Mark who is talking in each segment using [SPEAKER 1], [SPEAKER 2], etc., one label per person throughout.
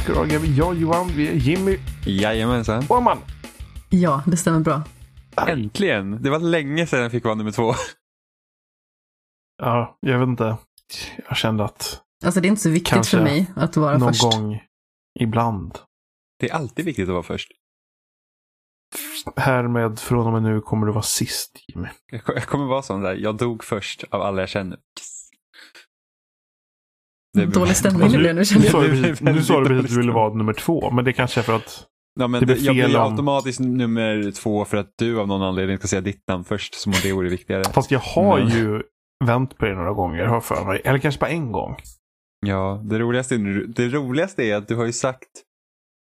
[SPEAKER 1] spelsnack. Och är jag Johan, vi är Jimmy
[SPEAKER 2] Jajamensan.
[SPEAKER 1] och Amman.
[SPEAKER 3] Ja, det stämmer bra.
[SPEAKER 2] Äntligen! Det var länge sedan jag fick vara nummer två.
[SPEAKER 1] Ja, jag vet inte. Jag kände att
[SPEAKER 3] Alltså det är inte så viktigt för mig att vara
[SPEAKER 1] någon
[SPEAKER 3] först.
[SPEAKER 1] gång ibland.
[SPEAKER 2] Det är alltid viktigt att vara först.
[SPEAKER 1] Härmed från och med nu kommer du vara sist Jimmy.
[SPEAKER 2] Jag kommer vara sån där, jag dog först av alla jag känner. Yes.
[SPEAKER 3] Dålig stämning
[SPEAKER 1] Alltså,
[SPEAKER 3] nu känner
[SPEAKER 1] Nu sa
[SPEAKER 3] jag.
[SPEAKER 1] nu sa du precis att du ville vara nummer två, men det kanske är för att
[SPEAKER 2] Ja, men
[SPEAKER 1] det blir
[SPEAKER 2] jag blir
[SPEAKER 1] om-
[SPEAKER 2] automatiskt nummer två för att du av någon anledning ska säga ditt namn först, som om det vore viktigare.
[SPEAKER 1] Fast jag har
[SPEAKER 2] Men-
[SPEAKER 1] ju vänt på det några gånger, har för mig. Eller kanske bara en gång.
[SPEAKER 2] Ja, det roligaste, är, det roligaste är att du har ju sagt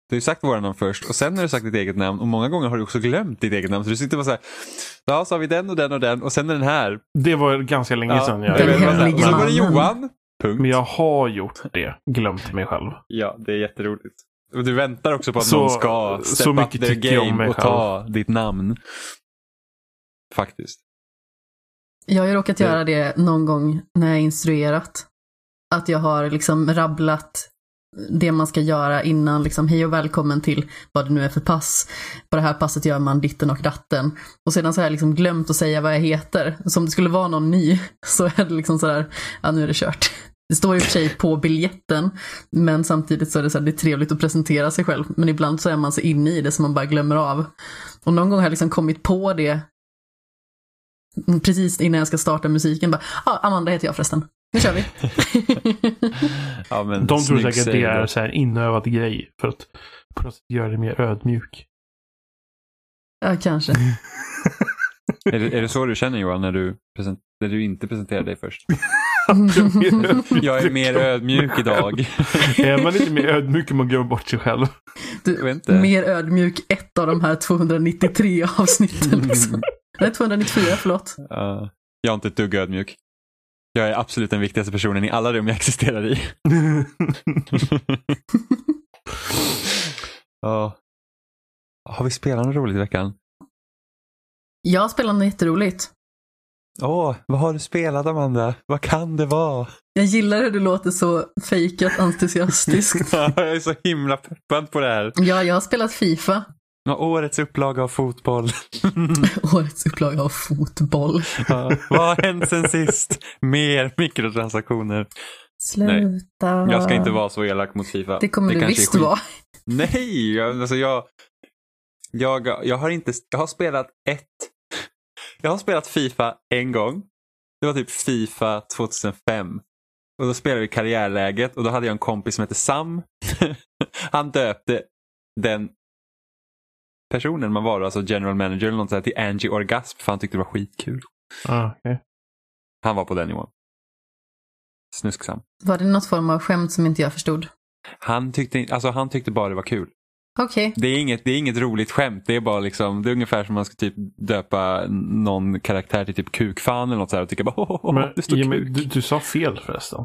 [SPEAKER 2] du har ju sagt våra namn först och sen har du sagt ditt eget namn och många gånger har du också glömt ditt eget namn. Så du sitter bara så här, ja så har vi den och den och den och sen är den här.
[SPEAKER 1] Det var ganska länge
[SPEAKER 2] Ja,
[SPEAKER 1] sedan jag
[SPEAKER 3] Den
[SPEAKER 2] så här,
[SPEAKER 3] hemlige
[SPEAKER 2] och sen var det
[SPEAKER 3] mannen.
[SPEAKER 2] Johan. Punkt.
[SPEAKER 1] Men jag har gjort det. Glömt mig själv.
[SPEAKER 2] Ja, det är jätteroligt. Och du väntar också på att
[SPEAKER 1] Så-
[SPEAKER 2] någon ska
[SPEAKER 1] så
[SPEAKER 2] step
[SPEAKER 1] mycket
[SPEAKER 2] up their game och ta ditt namn. Faktiskt.
[SPEAKER 3] Jag har ju råkat göra det någon gång när jag instruerat. Att jag har liksom rabblat det man ska göra innan, liksom hej och välkommen till vad det nu är för pass. På det här passet gör man ditten och datten. Och sedan så har jag liksom glömt att säga vad jag heter. Så om det skulle vara någon ny så är det liksom sådär, ja nu är det kört. Det står i och för sig på biljetten, men samtidigt så är det så här, det är trevligt att presentera sig själv. Men ibland så är man så inne i det som man bara glömmer av. Och någon gång har jag liksom kommit på det precis innan jag ska starta musiken. Bara, ah, Amanda heter jag förresten. Nu kör vi.
[SPEAKER 2] Ja, men
[SPEAKER 1] De tror säkert det
[SPEAKER 2] save
[SPEAKER 1] är så här inövad grej. För att på något sätt göra det mer ödmjuk.
[SPEAKER 3] ja, kanske.
[SPEAKER 2] Är det, är det så du känner Johan när du, present, när du inte presenterar dig först? Jag är mer ödmjuk idag.
[SPEAKER 1] är man inte mer ödmjuk om man glömmer bort sig själv?
[SPEAKER 2] Jag
[SPEAKER 3] Du,
[SPEAKER 2] vet inte.
[SPEAKER 3] mer ödmjuk ett av de här 293 avsnitten. Liksom. Nej, 294, förlåt.
[SPEAKER 2] Ja, jag är inte ett dugg ödmjuk. Jag är absolut den viktigaste personen i alla rum jag existerar i. Ja. Har vi spelat något roligt i veckan?
[SPEAKER 3] Jag spelar något jätteroligt.
[SPEAKER 2] Åh, vad har du spelat Amanda? Vad kan det vara?
[SPEAKER 3] Jag gillar hur du låter så fejkat entusiastiskt.
[SPEAKER 2] jag är så himla peppad på det här.
[SPEAKER 3] Ja, jag har spelat Fifa.
[SPEAKER 2] Ja, Årets upplaga av fotboll.
[SPEAKER 3] Årets upplaga av fotboll.
[SPEAKER 2] Ja, vad har hänt sen sist? Mer mikrotransaktioner.
[SPEAKER 3] Sluta.
[SPEAKER 2] Jag ska inte vara så elak mot Fifa.
[SPEAKER 3] Det kommer du
[SPEAKER 2] kanske är
[SPEAKER 3] visst vara.
[SPEAKER 2] Nej, alltså jag, jag, jag har inte, jag har spelat ett, jag har spelat Fifa en gång. Det var typ Fifa 2005. Och då spelade vi karriärläget och då hade jag en kompis som hette Sam. Han döpte den personen man var, alltså general manager eller något sånt till Angie Orgasm för han tyckte det var skitkul.
[SPEAKER 1] ah, okej.
[SPEAKER 2] Han var på den nivån. Snusksam.
[SPEAKER 3] Var det något form av skämt som inte jag förstod?
[SPEAKER 2] Han tyckte, alltså han tyckte bara det var kul.
[SPEAKER 3] Okej.
[SPEAKER 2] Det är, inget, det är inget roligt skämt. Det är bara liksom, det är ungefär som man ska typ döpa någon karaktär till typ kukfan eller något så här och tycka bara oh, oh,
[SPEAKER 1] Men
[SPEAKER 2] det står
[SPEAKER 1] Jimmy,
[SPEAKER 2] kuk.
[SPEAKER 1] du, du sa fel förresten.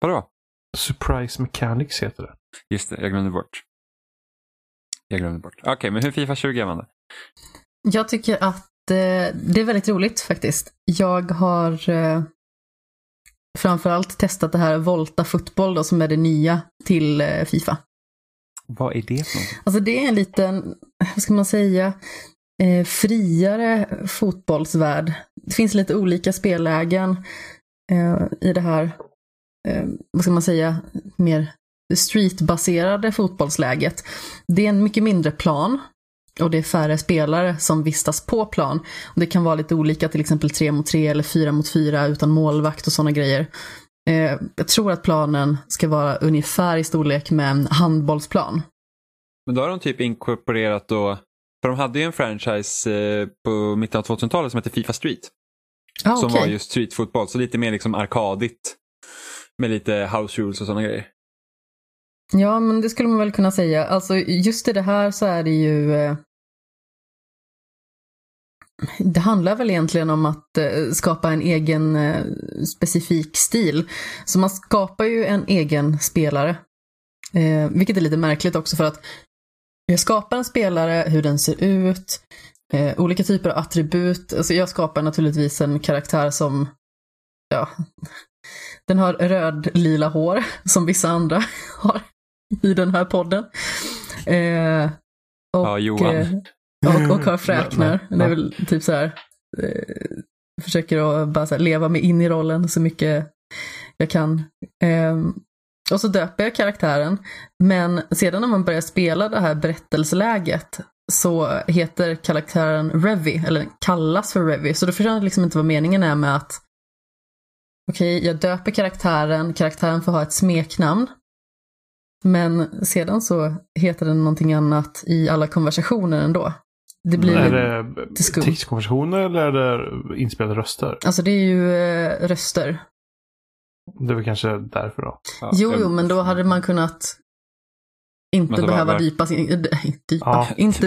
[SPEAKER 2] Vadå?
[SPEAKER 1] Surprise Mechanics heter det.
[SPEAKER 2] Just det, jag glömde bort. Jag glömde bort. Okej, men hur Fifa 20 Amanda?
[SPEAKER 3] Jag tycker att eh, det är väldigt roligt faktiskt. Jag har eh, framförallt testat det här Volta Football då, som är det nya till eh, Fifa.
[SPEAKER 2] Vad är det för något?
[SPEAKER 3] Alltså det är en liten, vad ska man säga, eh, friare fotbollsvärld. Det finns lite olika spellägen eh, i det här, eh, vad ska man säga, mer streetbaserade fotbollsläget. Det är en mycket mindre plan och det är färre spelare som vistas på plan. Och det kan vara lite olika, till exempel tre mot tre eller fyra mot fyra utan målvakt och sådana grejer. Eh, jag tror att planen ska vara ungefär i storlek med en handbollsplan.
[SPEAKER 2] Men då har de typ inkorporerat då, för de hade ju en franchise eh, på mitten av 2000-talet som hette Fifa Street.
[SPEAKER 3] Ah,
[SPEAKER 2] som var just streetfotboll, så lite mer liksom arkadigt. Med lite house rules och sådana grejer.
[SPEAKER 3] Ja, men det skulle man väl kunna säga. Alltså just i det här så är det ju... eh, Det handlar väl egentligen om att eh, skapa en egen eh, specifik stil. Så man skapar ju en egen spelare. Eh, vilket är lite märkligt också för att jag skapar en spelare, hur den ser ut, eh, olika typer av attribut. Alltså jag skapar naturligtvis en karaktär som, ja, Den har röd-lila hår, som vissa andra har i den här podden. Eh, och,
[SPEAKER 2] Ja, Johan.
[SPEAKER 3] Eh, och, och har fräknar. Det är väl typ så här. Eh, försöker att bara här, leva mig in i rollen så mycket jag kan. Ehm, och så döper jag karaktären. Men sedan när man börjar spela det här berättelseläget så heter karaktären Revi, eller kallas för Revi. Så då förstår jag liksom inte vad meningen är med att okej, jag döper karaktären, karaktären får ha ett smeknamn. Men sedan så heter den någonting annat i alla konversationer ändå. Det blir
[SPEAKER 1] Är
[SPEAKER 3] lite
[SPEAKER 1] det
[SPEAKER 3] skumt.
[SPEAKER 1] textkonversationer eller är det inspelade röster?
[SPEAKER 3] Alltså det är ju eh, röster.
[SPEAKER 1] Det är väl kanske därför då.
[SPEAKER 2] Ja,
[SPEAKER 3] Jo,
[SPEAKER 2] jag-
[SPEAKER 3] jo, men då hade man kunnat inte
[SPEAKER 2] var-
[SPEAKER 3] behöva
[SPEAKER 2] var-
[SPEAKER 3] dypa sin... äh, Dypa.
[SPEAKER 1] Ja,
[SPEAKER 3] inte...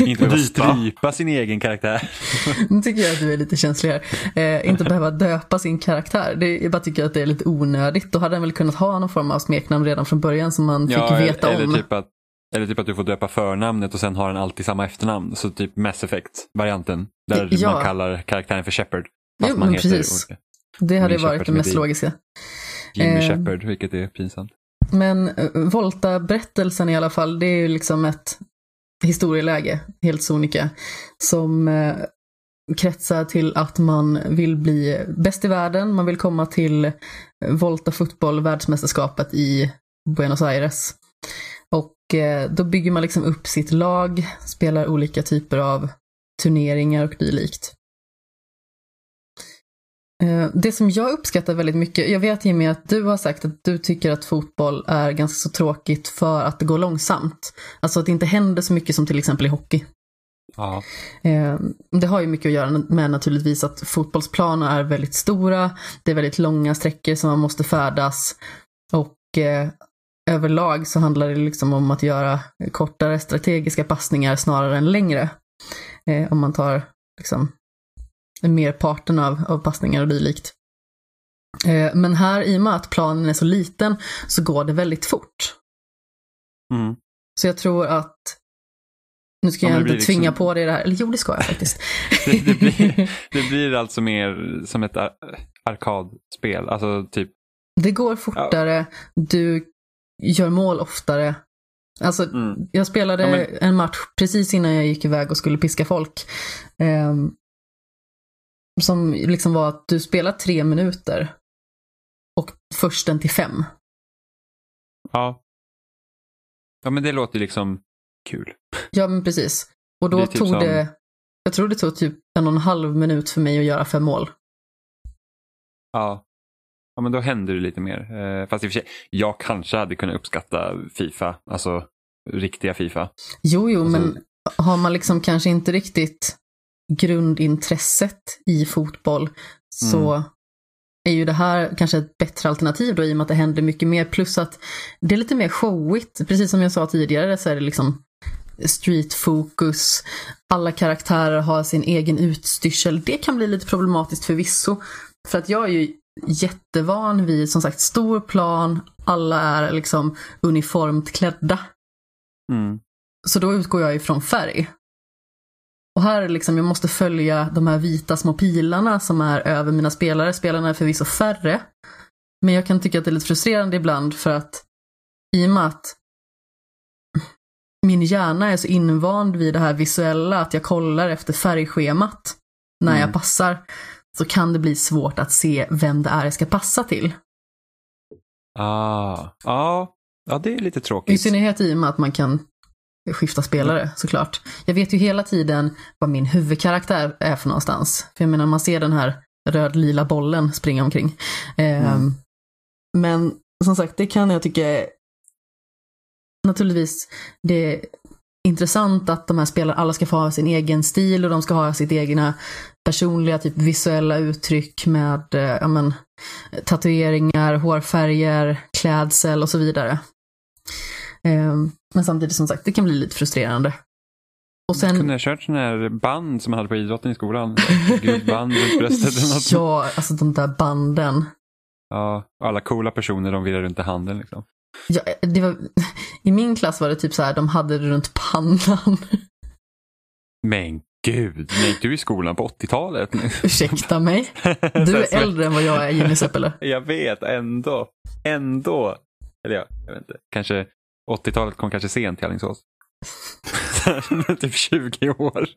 [SPEAKER 2] Inte behöva strypa sin egen karaktär.
[SPEAKER 3] nu tycker jag att du är lite känslig här. Eh, inte behöva döpa sin karaktär. Det, jag bara tycker att det är lite onödigt. Då hade han väl kunnat ha någon form av smeknamn redan från början som man fick veta
[SPEAKER 2] eller
[SPEAKER 3] om.
[SPEAKER 2] Typ att, eller typ att du får döpa förnamnet och sen har den alltid samma efternamn. Så typ Mass Effect-varianten. Där
[SPEAKER 3] Ja.
[SPEAKER 2] man kallar karaktären för Shepard. Fast
[SPEAKER 3] Jo,
[SPEAKER 2] man heter
[SPEAKER 3] precis.
[SPEAKER 2] olika.
[SPEAKER 3] Det hade
[SPEAKER 2] Jimmy
[SPEAKER 3] varit
[SPEAKER 2] Shepard
[SPEAKER 3] det mest logiska.
[SPEAKER 2] Jimmy
[SPEAKER 3] Eh.
[SPEAKER 2] Shepard, vilket är pinsamt.
[SPEAKER 3] Men eh, Volta-berättelsen i alla fall, det är ju liksom ett historieläge, helt sonika, som eh, kretsar till att man vill bli bäst i världen, man vill komma till Volta Fotboll, världsmästerskapet i Buenos Aires. Och eh, då bygger man liksom upp sitt lag, spelar olika typer av turneringar och dylikt. Eh, Det som jag uppskattar väldigt mycket, jag vet Jimmy att du har sagt att du tycker att fotboll är ganska så tråkigt för att det går långsamt. Alltså att det inte händer så mycket som till exempel i hockey.
[SPEAKER 2] Ja.
[SPEAKER 3] Eh, Det har ju mycket att göra med naturligtvis att fotbollsplaner är väldigt stora, det är väldigt långa sträckor som man måste färdas och överlag så handlar det liksom om att göra kortare strategiska passningar snarare än längre. Eh, Om man tar liksom merparten av, av passningar och dylikt. Eh, Men här, i och med att planen är så liten, så går det väldigt fort.
[SPEAKER 2] Mm.
[SPEAKER 3] Så jag tror att nu ska
[SPEAKER 2] Ja,
[SPEAKER 3] jag inte tvinga
[SPEAKER 2] liksom-
[SPEAKER 3] på dig det här. Eller jo, det ska jag faktiskt.
[SPEAKER 2] Det, det, blir, det blir alltså mer som ett ar- arkadspel. Alltså typ,
[SPEAKER 3] Det går fortare, du gör mål oftare. Alltså,
[SPEAKER 2] mm.
[SPEAKER 3] jag spelade
[SPEAKER 2] Ja, men-
[SPEAKER 3] en match precis innan jag gick iväg och skulle piska folk. ehm, som liksom var att du spelar tre minuter och försten till fem.
[SPEAKER 2] ja. Ja men det låter liksom kul.
[SPEAKER 3] Ja, men precis. Och
[SPEAKER 2] Det
[SPEAKER 3] då
[SPEAKER 2] är typ
[SPEAKER 3] tog
[SPEAKER 2] som-
[SPEAKER 3] det, jag tror det tog typ en och en halv minut för mig att göra fem mål.
[SPEAKER 2] Ja. Ja men då händer det lite mer. Eh, fast i och för sig, jag kanske hade kunnat uppskatta Fifa, alltså riktiga Fifa.
[SPEAKER 3] Jo, jo,
[SPEAKER 2] Alltså-
[SPEAKER 3] men har man liksom kanske inte riktigt grundintresset i fotboll så
[SPEAKER 2] Mm.
[SPEAKER 3] är ju det här kanske ett bättre alternativ då i och med att det händer mycket mer. Plus att det är lite mer showigt. Precis som jag sa tidigare så är det liksom streetfokus. Alla karaktärer har sin egen utstyrsel. Det kan bli lite problematiskt förvisso. För att jag är ju jättevan vid som sagt stor plan. Alla är liksom uniformt klädda.
[SPEAKER 2] Mm.
[SPEAKER 3] Så då utgår jag ifrån färg. Och här är liksom, jag måste följa de här vita små pilarna som är över mina spelare. Spelarna är förvisso färre. Men jag kan tycka att det är lite frustrerande ibland för att i och med att min hjärna är så invand vid det här visuella att jag kollar efter färgschemat när
[SPEAKER 2] Mm.
[SPEAKER 3] jag passar så kan det bli svårt att se vem det är jag ska passa till.
[SPEAKER 2] Ah. Ja. ja, det är lite
[SPEAKER 3] I
[SPEAKER 2] tråkigt.
[SPEAKER 3] synnerhet i och med att man kan skifta spelare såklart. Jag vet ju hela tiden vad min huvudkaraktär är för någonstans. För jag menar, man ser den här röd-lila bollen springa omkring. Ehm,
[SPEAKER 2] Mm.
[SPEAKER 3] Men som sagt, det kan jag tycka naturligtvis det intressant att de här spelarna alla ska få ha sin egen stil och de ska ha sitt egna personliga typ visuella uttryck med eh, ja, men, tatueringar, hårfärger, klädsel och så vidare. Ehm, Men samtidigt som sagt, det kan bli lite frustrerande. Och sen,
[SPEAKER 2] Kunde ha kört sån här band som man hade på idrotten i skolan. Gult band runt bröstet eller något.
[SPEAKER 3] ja, alltså de där banden.
[SPEAKER 2] Ja, alla coola personer de virrar runt i handen liksom.
[SPEAKER 3] Ja, det var, I min klass var det typ så här, de hade det runt pannan.
[SPEAKER 2] Men gud, gick du i skolan på 80-talet?
[SPEAKER 3] Ursäkta mig? Du är äldre än vad jag är Jimmy Seppele.
[SPEAKER 2] Jag vet, ändå. Ändå. Eller ja, jag vet inte. Kanske 80-talet kom kanske sent till Alingsås. typ 20 år.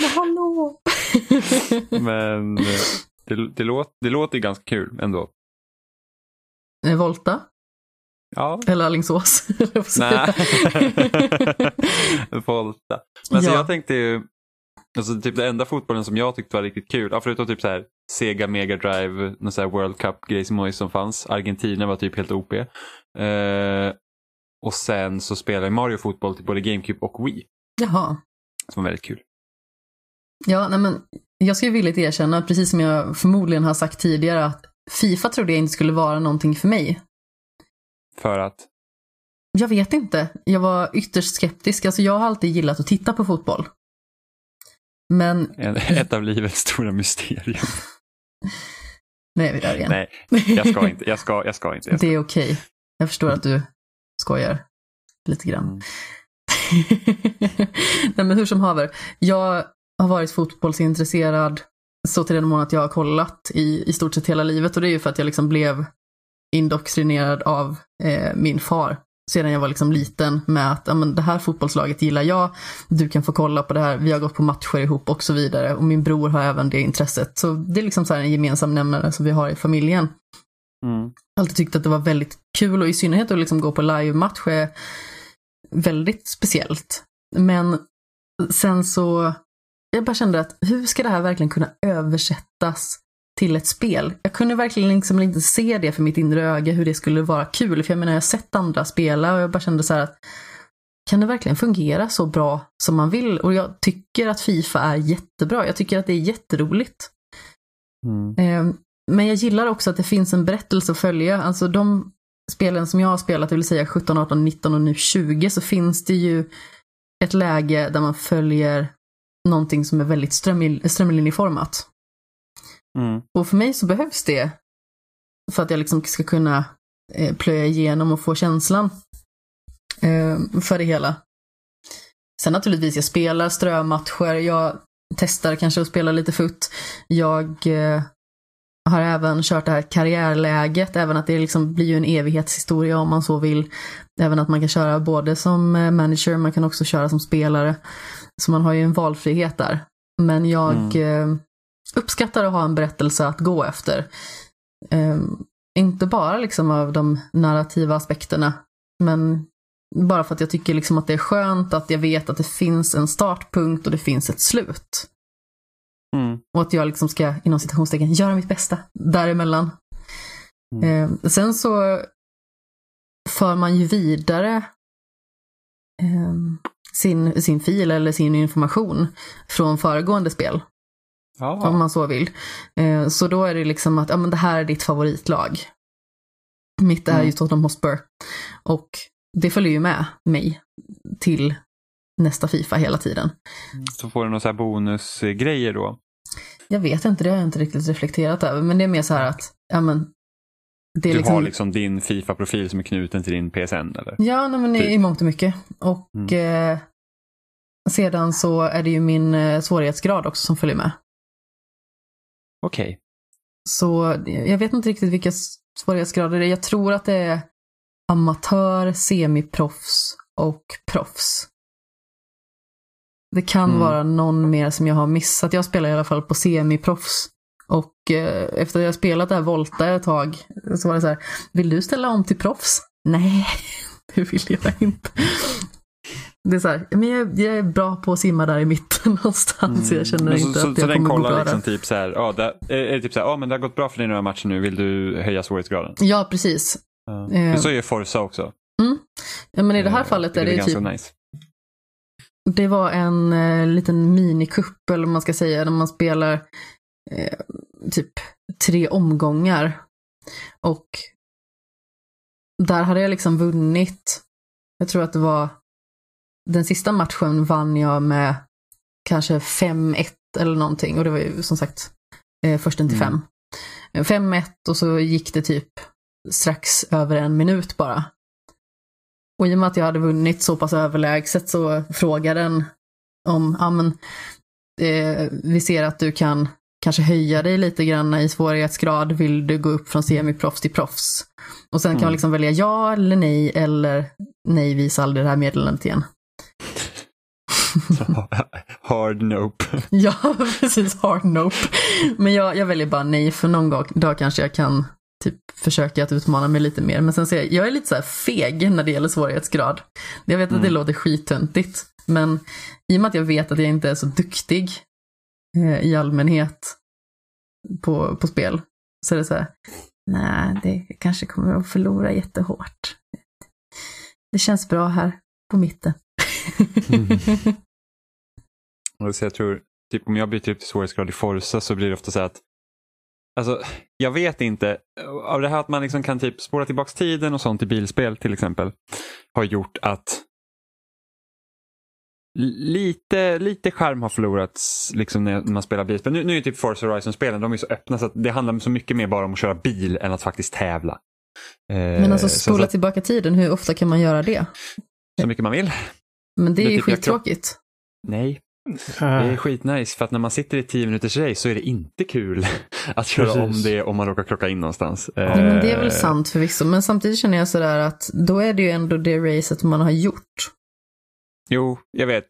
[SPEAKER 3] Men hallå!
[SPEAKER 2] Men eh, det, det, låter, det låter ju ganska kul ändå.
[SPEAKER 3] Eh, Volta?
[SPEAKER 2] Ja,
[SPEAKER 3] Eller Alingsås?
[SPEAKER 2] nej. Volta. Men
[SPEAKER 3] Ja.
[SPEAKER 2] jag tänkte ju, alltså typ det enda fotbollen som jag tyckte var riktigt kul, ja, förutom typ så här Sega Mega Drive, någon så här World Cup grejsimoj som fanns. Argentina var typ helt OP. Eh, och sen så spelade jag Mario fotboll till både GameCube och Wii.
[SPEAKER 3] Jaha.
[SPEAKER 2] Som var väldigt kul.
[SPEAKER 3] Ja, nej men jag ska ju villigt erkänna, precis som jag förmodligen har sagt tidigare, att Fifa trodde jag inte skulle vara någonting för mig.
[SPEAKER 2] För att,
[SPEAKER 3] Jag vet inte. Jag var ytterst skeptisk. Alltså jag har alltid gillat att titta på fotboll. Men,
[SPEAKER 2] en, ett av livets stora mysterium.
[SPEAKER 3] nej, vi är där igen.
[SPEAKER 2] Nej, jag ska inte. Jag ska, jag ska inte. Jag ska.
[SPEAKER 3] Det är okej. Jag förstår att du skojar lite grann.
[SPEAKER 2] Mm.
[SPEAKER 3] Nej men hur som haver. Jag har varit fotbollsintresserad så till den mån att jag har kollat i, i stort sett hela livet och det är ju för att jag liksom blev indoktrinerad av eh, min far sedan jag var liksom liten med att men det här fotbollslaget gillar jag, du kan få kolla på det här, vi har gått på matcher ihop och så vidare och min bror har även det intresset. Så det är liksom så här en gemensam nämnare som vi har i familjen
[SPEAKER 2] Mm.
[SPEAKER 3] alltid tyckt att det var väldigt kul och i synnerhet att liksom gå på live-match är väldigt speciellt. Men sen så, jag bara kände att hur ska det här verkligen kunna översättas till ett spel? Jag kunde verkligen liksom inte se det för mitt inre öga, hur det skulle vara kul. För jag menar, jag har sett andra spela och jag bara kände så här att kan det verkligen fungera så bra som man vill? Och jag tycker att Fifa är jättebra. Jag tycker att det är jätteroligt.
[SPEAKER 2] Mm.
[SPEAKER 3] Eh, Men jag gillar också att det finns en berättelse att följa. Alltså de spelen som jag har spelat, det vill säga 17, 18, 19 och nu 20, så finns det ju ett läge där man följer någonting som är väldigt strömlinjeformat.
[SPEAKER 2] Mm.
[SPEAKER 3] Och för mig så behövs det för att jag liksom ska kunna eh, plöja igenom och få känslan eh, för det hela. Sen naturligtvis, jag spelar strömatcher, jag testar kanske att spela lite futt. Jag eh, har även kört det här karriärläget, även att det liksom blir ju en evighetshistoria om man så vill. Även att man kan köra både som manager, man kan också köra som spelare. Så man har ju en valfrihet där. Men jag eh, uppskattar att ha en berättelse att gå efter. Eh, inte bara liksom av de narrativa aspekterna, men bara för att jag tycker liksom att det är skönt att jag vet att det finns en startpunkt och det finns ett slut.
[SPEAKER 2] Mm.
[SPEAKER 3] Och att jag liksom ska, inom citationstecken, göra mitt bästa däremellan.
[SPEAKER 2] Mm.
[SPEAKER 3] Eh, sen så för man ju vidare eh, sin, sin fil eller sin information från föregående spel,
[SPEAKER 2] Ja.
[SPEAKER 3] om man så vill. Eh, så då är det liksom att, ja men det här är ditt favoritlag. Mitt är
[SPEAKER 2] Mm.
[SPEAKER 3] ju Tottenham Hotspur. Och det följer ju med mig till nästa Fifa hela tiden.
[SPEAKER 2] Så får du några bonusgrejer då.
[SPEAKER 3] Jag vet inte, det har jag inte riktigt reflekterat över, men det är mer så här att, ja men,
[SPEAKER 2] Du
[SPEAKER 3] liksom,
[SPEAKER 2] har liksom din Fifa-profil som är knuten till din PSN eller?
[SPEAKER 3] ja nej, men i,
[SPEAKER 2] typ.
[SPEAKER 3] i mångt och mycket. Och
[SPEAKER 2] Mm.
[SPEAKER 3] eh, sedan så är det ju min eh, svårighetsgrad också som följer med.
[SPEAKER 2] Okej.
[SPEAKER 3] Så eh, jag vet inte riktigt vilka svårighetsgrader det är. Jag tror att det är amatör, semiproffs och proffs. Det kan
[SPEAKER 2] Mm.
[SPEAKER 3] vara någon mer som jag har missat. Jag spelar i alla fall på semiproffs. Och eh, efter att jag spelat det här Volta ett tag så var det så här, vill du ställa om till proffs? Nej, det vill jag inte. Det är så här, men jag, jag är bra på att simma där i mitten någonstans. Jag känner
[SPEAKER 2] Men
[SPEAKER 3] inte
[SPEAKER 2] så,
[SPEAKER 3] att
[SPEAKER 2] så,
[SPEAKER 3] jag kommer
[SPEAKER 2] kollar
[SPEAKER 3] bra
[SPEAKER 2] liksom typ så här, ja, det, är är det typ så här, ja men det har gått bra för dig några matcher nu, vill du höja svårighetsgraden?
[SPEAKER 3] Ja, precis.
[SPEAKER 2] Ja.
[SPEAKER 3] Eh.
[SPEAKER 2] Men så ju Forza också.
[SPEAKER 3] Ja, men i det här
[SPEAKER 2] Eh,
[SPEAKER 3] fallet är det
[SPEAKER 2] ganska
[SPEAKER 3] typ
[SPEAKER 2] nice.
[SPEAKER 3] Det var en eh, liten minikupp, eller vad man ska säga, där man spelar eh, typ tre omgångar. Och där hade jag liksom vunnit, jag tror att det var, den sista matchen vann jag med kanske 5-1 eller någonting. Och det var ju som sagt eh, försten till
[SPEAKER 2] Mm.
[SPEAKER 3] fem. Eh, 5-1 och så gick det typ strax över en minut bara. Och i och med att jag hade vunnit så pass överlägset så frågade den om, ja men, eh, vi ser att du kan kanske höja dig lite grann i svårighetsgrad, vill du gå upp från semiproffs till proffs? Och sen kan
[SPEAKER 2] Mm.
[SPEAKER 3] man liksom välja ja eller nej, eller nej, visa aldrig det här meddelandet igen.
[SPEAKER 2] Hard nope.
[SPEAKER 3] Ja, precis. Hard nope. Men jag, jag väljer bara nej, för någon gång, dag kanske jag kan typ försöka att utmana mig lite mer. Men sen ser jag, jag är lite så här feg när det gäller svårighetsgrad. Jag vet att det
[SPEAKER 2] Mm.
[SPEAKER 3] låter skittöntigt, men i och med att jag vet att jag inte är så duktig eh, i allmänhet på, på spel, så är det så här, nej, det kanske kommer att förlora jättehårt. Det känns bra här på mitten.
[SPEAKER 2] mm. alltså jag tror, typ om jag byter upp typ till svårighetsgrad i Forza så blir det ofta så här att Alltså, jag vet inte. Av det här att man liksom kan typ spåra tillbaka tiden och sånt i bilspel till exempel har gjort att lite, lite charm har förlorats liksom när man spelar bilspel. Nu, nu är typ Forza Horizon-spelen de är så öppna så att det handlar så mycket mer bara om att köra bil än att faktiskt tävla. Eh,
[SPEAKER 3] Men alltså
[SPEAKER 2] så-
[SPEAKER 3] spola
[SPEAKER 2] så,
[SPEAKER 3] tillbaka tiden, hur ofta kan man göra det?
[SPEAKER 2] så mycket man vill.
[SPEAKER 3] Men det är
[SPEAKER 2] Men
[SPEAKER 3] ju
[SPEAKER 2] typ jag
[SPEAKER 3] skittråkigt.
[SPEAKER 2] Nej, Det är
[SPEAKER 1] Äh,
[SPEAKER 2] skitnice för att när man sitter i 10 minuters race så är det inte kul att köra
[SPEAKER 1] Precis.
[SPEAKER 2] om det om man råkar klocka in någonstans.
[SPEAKER 3] Ja, men det är
[SPEAKER 2] Eh,
[SPEAKER 3] väl sant förvisso, men samtidigt känner jag sådär att då är det ju ändå det racet man har gjort.
[SPEAKER 2] Jo, jag vet.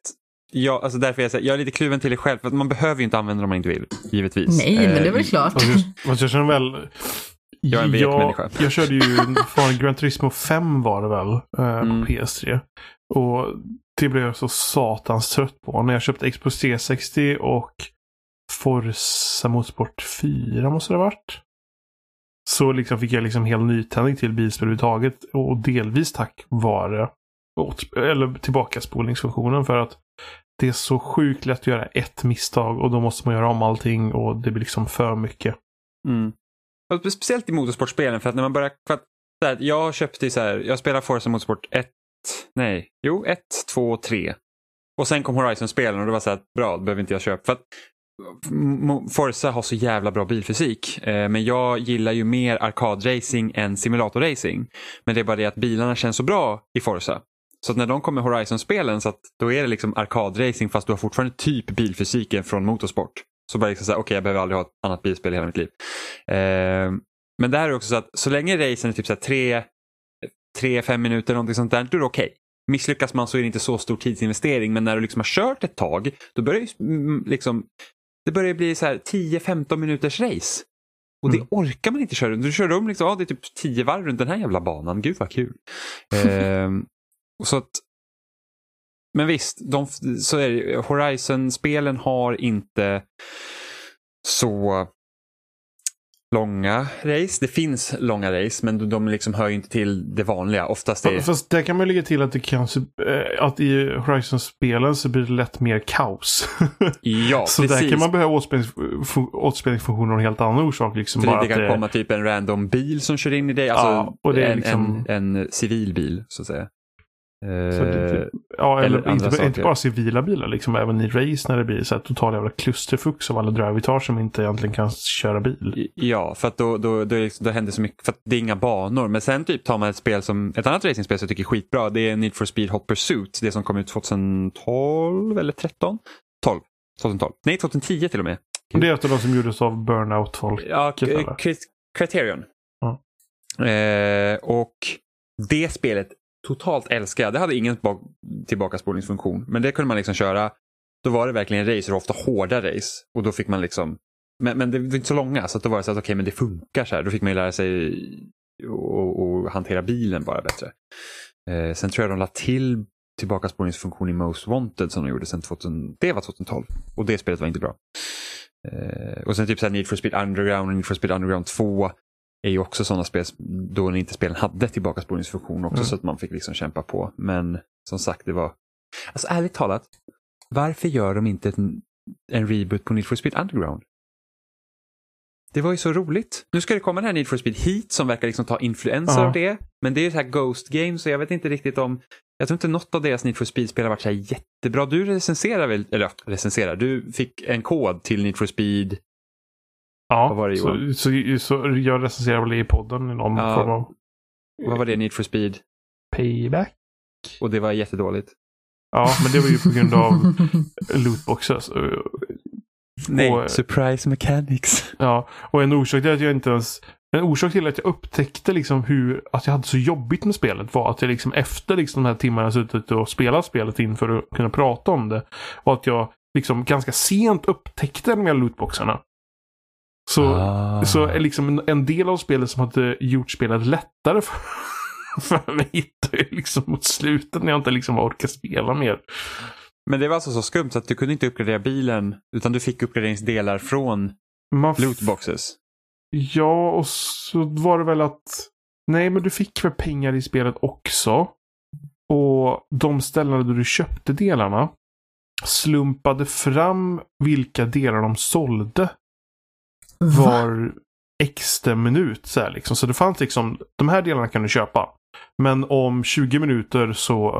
[SPEAKER 2] Jag, alltså därför jag, säger, jag är lite kluven till det själv för att man behöver ju inte använda det om man inte vill, givetvis.
[SPEAKER 3] Nej, men det är
[SPEAKER 2] Eh,
[SPEAKER 3] väl klart.
[SPEAKER 1] fast jag, fast jag känner väl...
[SPEAKER 2] Jag är en vek
[SPEAKER 1] jag,
[SPEAKER 2] människa.
[SPEAKER 1] jag körde ju från Gran Turismo 5 var det väl, eh,
[SPEAKER 2] Mm.
[SPEAKER 1] på PS3. Och det blev jag så satans trött på. När jag köpte Xbox 360 och Forza Motorsport 4 måste det ha varit. Så liksom fick jag liksom hel nytändning till bilspel överhuvudtaget. Och delvis tack vare åt, eller tillbakaspolningsfunktionen. För att det är så sjukt lätt att göra ett misstag och då måste man göra om allting och det blir liksom för mycket.
[SPEAKER 2] Mm. Och Speciellt i motorsportspelen för att när man börjar... För att, så här, jag köpte ju så här, jag spelar Forza Motorsport 1, nej, jo 1, 2, 3. Och sen kom Horizon-spelen och det var så här, bra, det behöver inte jag köpa. För att mm, Forza har så jävla bra bilfysik. Eh, men jag gillar ju mer arkadracing än simulatorracing. Men det är bara det att bilarna känns så bra i Forza. Så att när de kommer Horizon-spelen så att då är det liksom arkadracing fast du har fortfarande typ bilfysiken från motorsport. Så bara liksom säga, okej jag behöver aldrig ha ett annat bilspel i hela mitt liv. Eh, men där är det också så att så länge racen är typ så här tre, tre, fem minuter någonting sånt där, då är det okej. Misslyckas man så är det inte så stor tidsinvestering men när du liksom har kört ett tag då börjar ju liksom det börjar bli så här 10-15 minuters race. Och det
[SPEAKER 1] Mm.
[SPEAKER 2] orkar man inte köra. Du kör om liksom, ja, det är typ 10 varv runt den här jävla banan. Gud vad kul. Och så att, men visst, de, så är det, Horizon-spelen har inte så långa race. Det finns långa race men de liksom hör ju inte till det vanliga. Oftast är
[SPEAKER 1] Fast där kan man lägga till att det kanske, eh, att i Horizon-spelen så blir det lätt mer kaos.
[SPEAKER 2] Ja,
[SPEAKER 1] så
[SPEAKER 2] precis.
[SPEAKER 1] där kan man behöva åtspänningsfunktioner av en helt annan orsak. Liksom
[SPEAKER 2] För
[SPEAKER 1] bara
[SPEAKER 2] det kan
[SPEAKER 1] det,
[SPEAKER 2] komma typ en random bil som kör in i dig. Alltså
[SPEAKER 1] Ja, och det är
[SPEAKER 2] en,
[SPEAKER 1] liksom-
[SPEAKER 2] en, en civil bil så att säga. Eh,
[SPEAKER 1] typ, ja, eller, inte, inte bara civila bilar, liksom även i race när det blir så här total jävla klusterfux av alla drivitar som inte egentligen kan köra bil.
[SPEAKER 2] Ja, för att då, då, då, liksom, då händer så mycket, för att det är inga banor. Men sen typ tar man ett spel som, ett annat racingspel som jag tycker är skitbra, det är Need for Speed Hot Pursuit, det som kom ut 2012 eller 13? 12, 2012, nej 2010 till och med.
[SPEAKER 1] Det är ett av de som gjordes av Burnout-folk.
[SPEAKER 2] Ja, Criterion.
[SPEAKER 1] Ja.
[SPEAKER 2] Eh, och det spelet totalt älskar jag. Det hade ingen tillbakaspolningsfunktion, men det kunde man liksom köra. Då var det verkligen race, och ofta hårda race. Och då fick man liksom, men, men det var inte så långa, så att då var det så att okej, men det funkar så här. Då fick man ju lära sig och, och hantera bilen bara bättre. Eh, sen tror jag de la till tillbakaspolningsfunktion i Most Wanted som de gjorde sen 2000, det var 2012. Och det spelet var inte bra. Eh, och sen typ så här Need for Speed Underground och Need for Speed Underground 2 är ju också sådana spel då inte spelen hade tillbakaspolningsfunktion också
[SPEAKER 1] Mm.
[SPEAKER 2] så att man fick liksom kämpa på. Men som sagt, det var... Alltså ärligt talat, varför gör de inte en, en reboot på Need for Speed Underground? Det var ju så roligt. Nu ska det komma den här Need for Speed Heat som verkar liksom ta influenser
[SPEAKER 1] Ja.
[SPEAKER 2] av det. Men det är ju så här Ghost Games så jag vet inte riktigt om... Jag tror inte något av deras Need for Speed-spel har varit så här jättebra. Du recenserar väl, eller recenserar, du fick en kod till Need for Speed.
[SPEAKER 1] Ja,
[SPEAKER 2] var det,
[SPEAKER 1] så, så, så jag recenserar väl i podden i någon
[SPEAKER 2] Ja.
[SPEAKER 1] form av
[SPEAKER 2] Vad var det, Need for Speed?
[SPEAKER 1] payback.
[SPEAKER 2] Och det var jättedåligt.
[SPEAKER 1] Ja, men det var ju på grund av lootboxes.
[SPEAKER 2] Nej,
[SPEAKER 1] Och-
[SPEAKER 2] surprise mechanics.
[SPEAKER 1] Ja, och en orsak till att jag inte ens... En orsak till att jag upptäckte liksom hur, att jag hade så jobbigt med spelet var att jag liksom efter liksom de här timmarna suttit och spelat spelet inför att kunna prata om det. Och att jag liksom ganska sent upptäckte de här lootboxarna. Så,
[SPEAKER 2] Ah.
[SPEAKER 1] så är liksom en, en del av spelet som hade gjort spelet lättare för, för mig hittade jag liksom mot slutet när jag inte liksom orkar spela mer.
[SPEAKER 2] Men det var alltså så skumt så att du kunde inte uppgradera bilen utan du fick uppgraderingsdelar från
[SPEAKER 1] Man
[SPEAKER 2] lootboxes.
[SPEAKER 1] Ja, och så var det väl att... Nej, men du fick väl pengar i spelet också. Och de ställena där du köpte delarna slumpade fram vilka delar de sålde? Var extra minut. Så, här, liksom. så det fanns liksom, de här delarna kan du köpa. Men om 20 minuter så,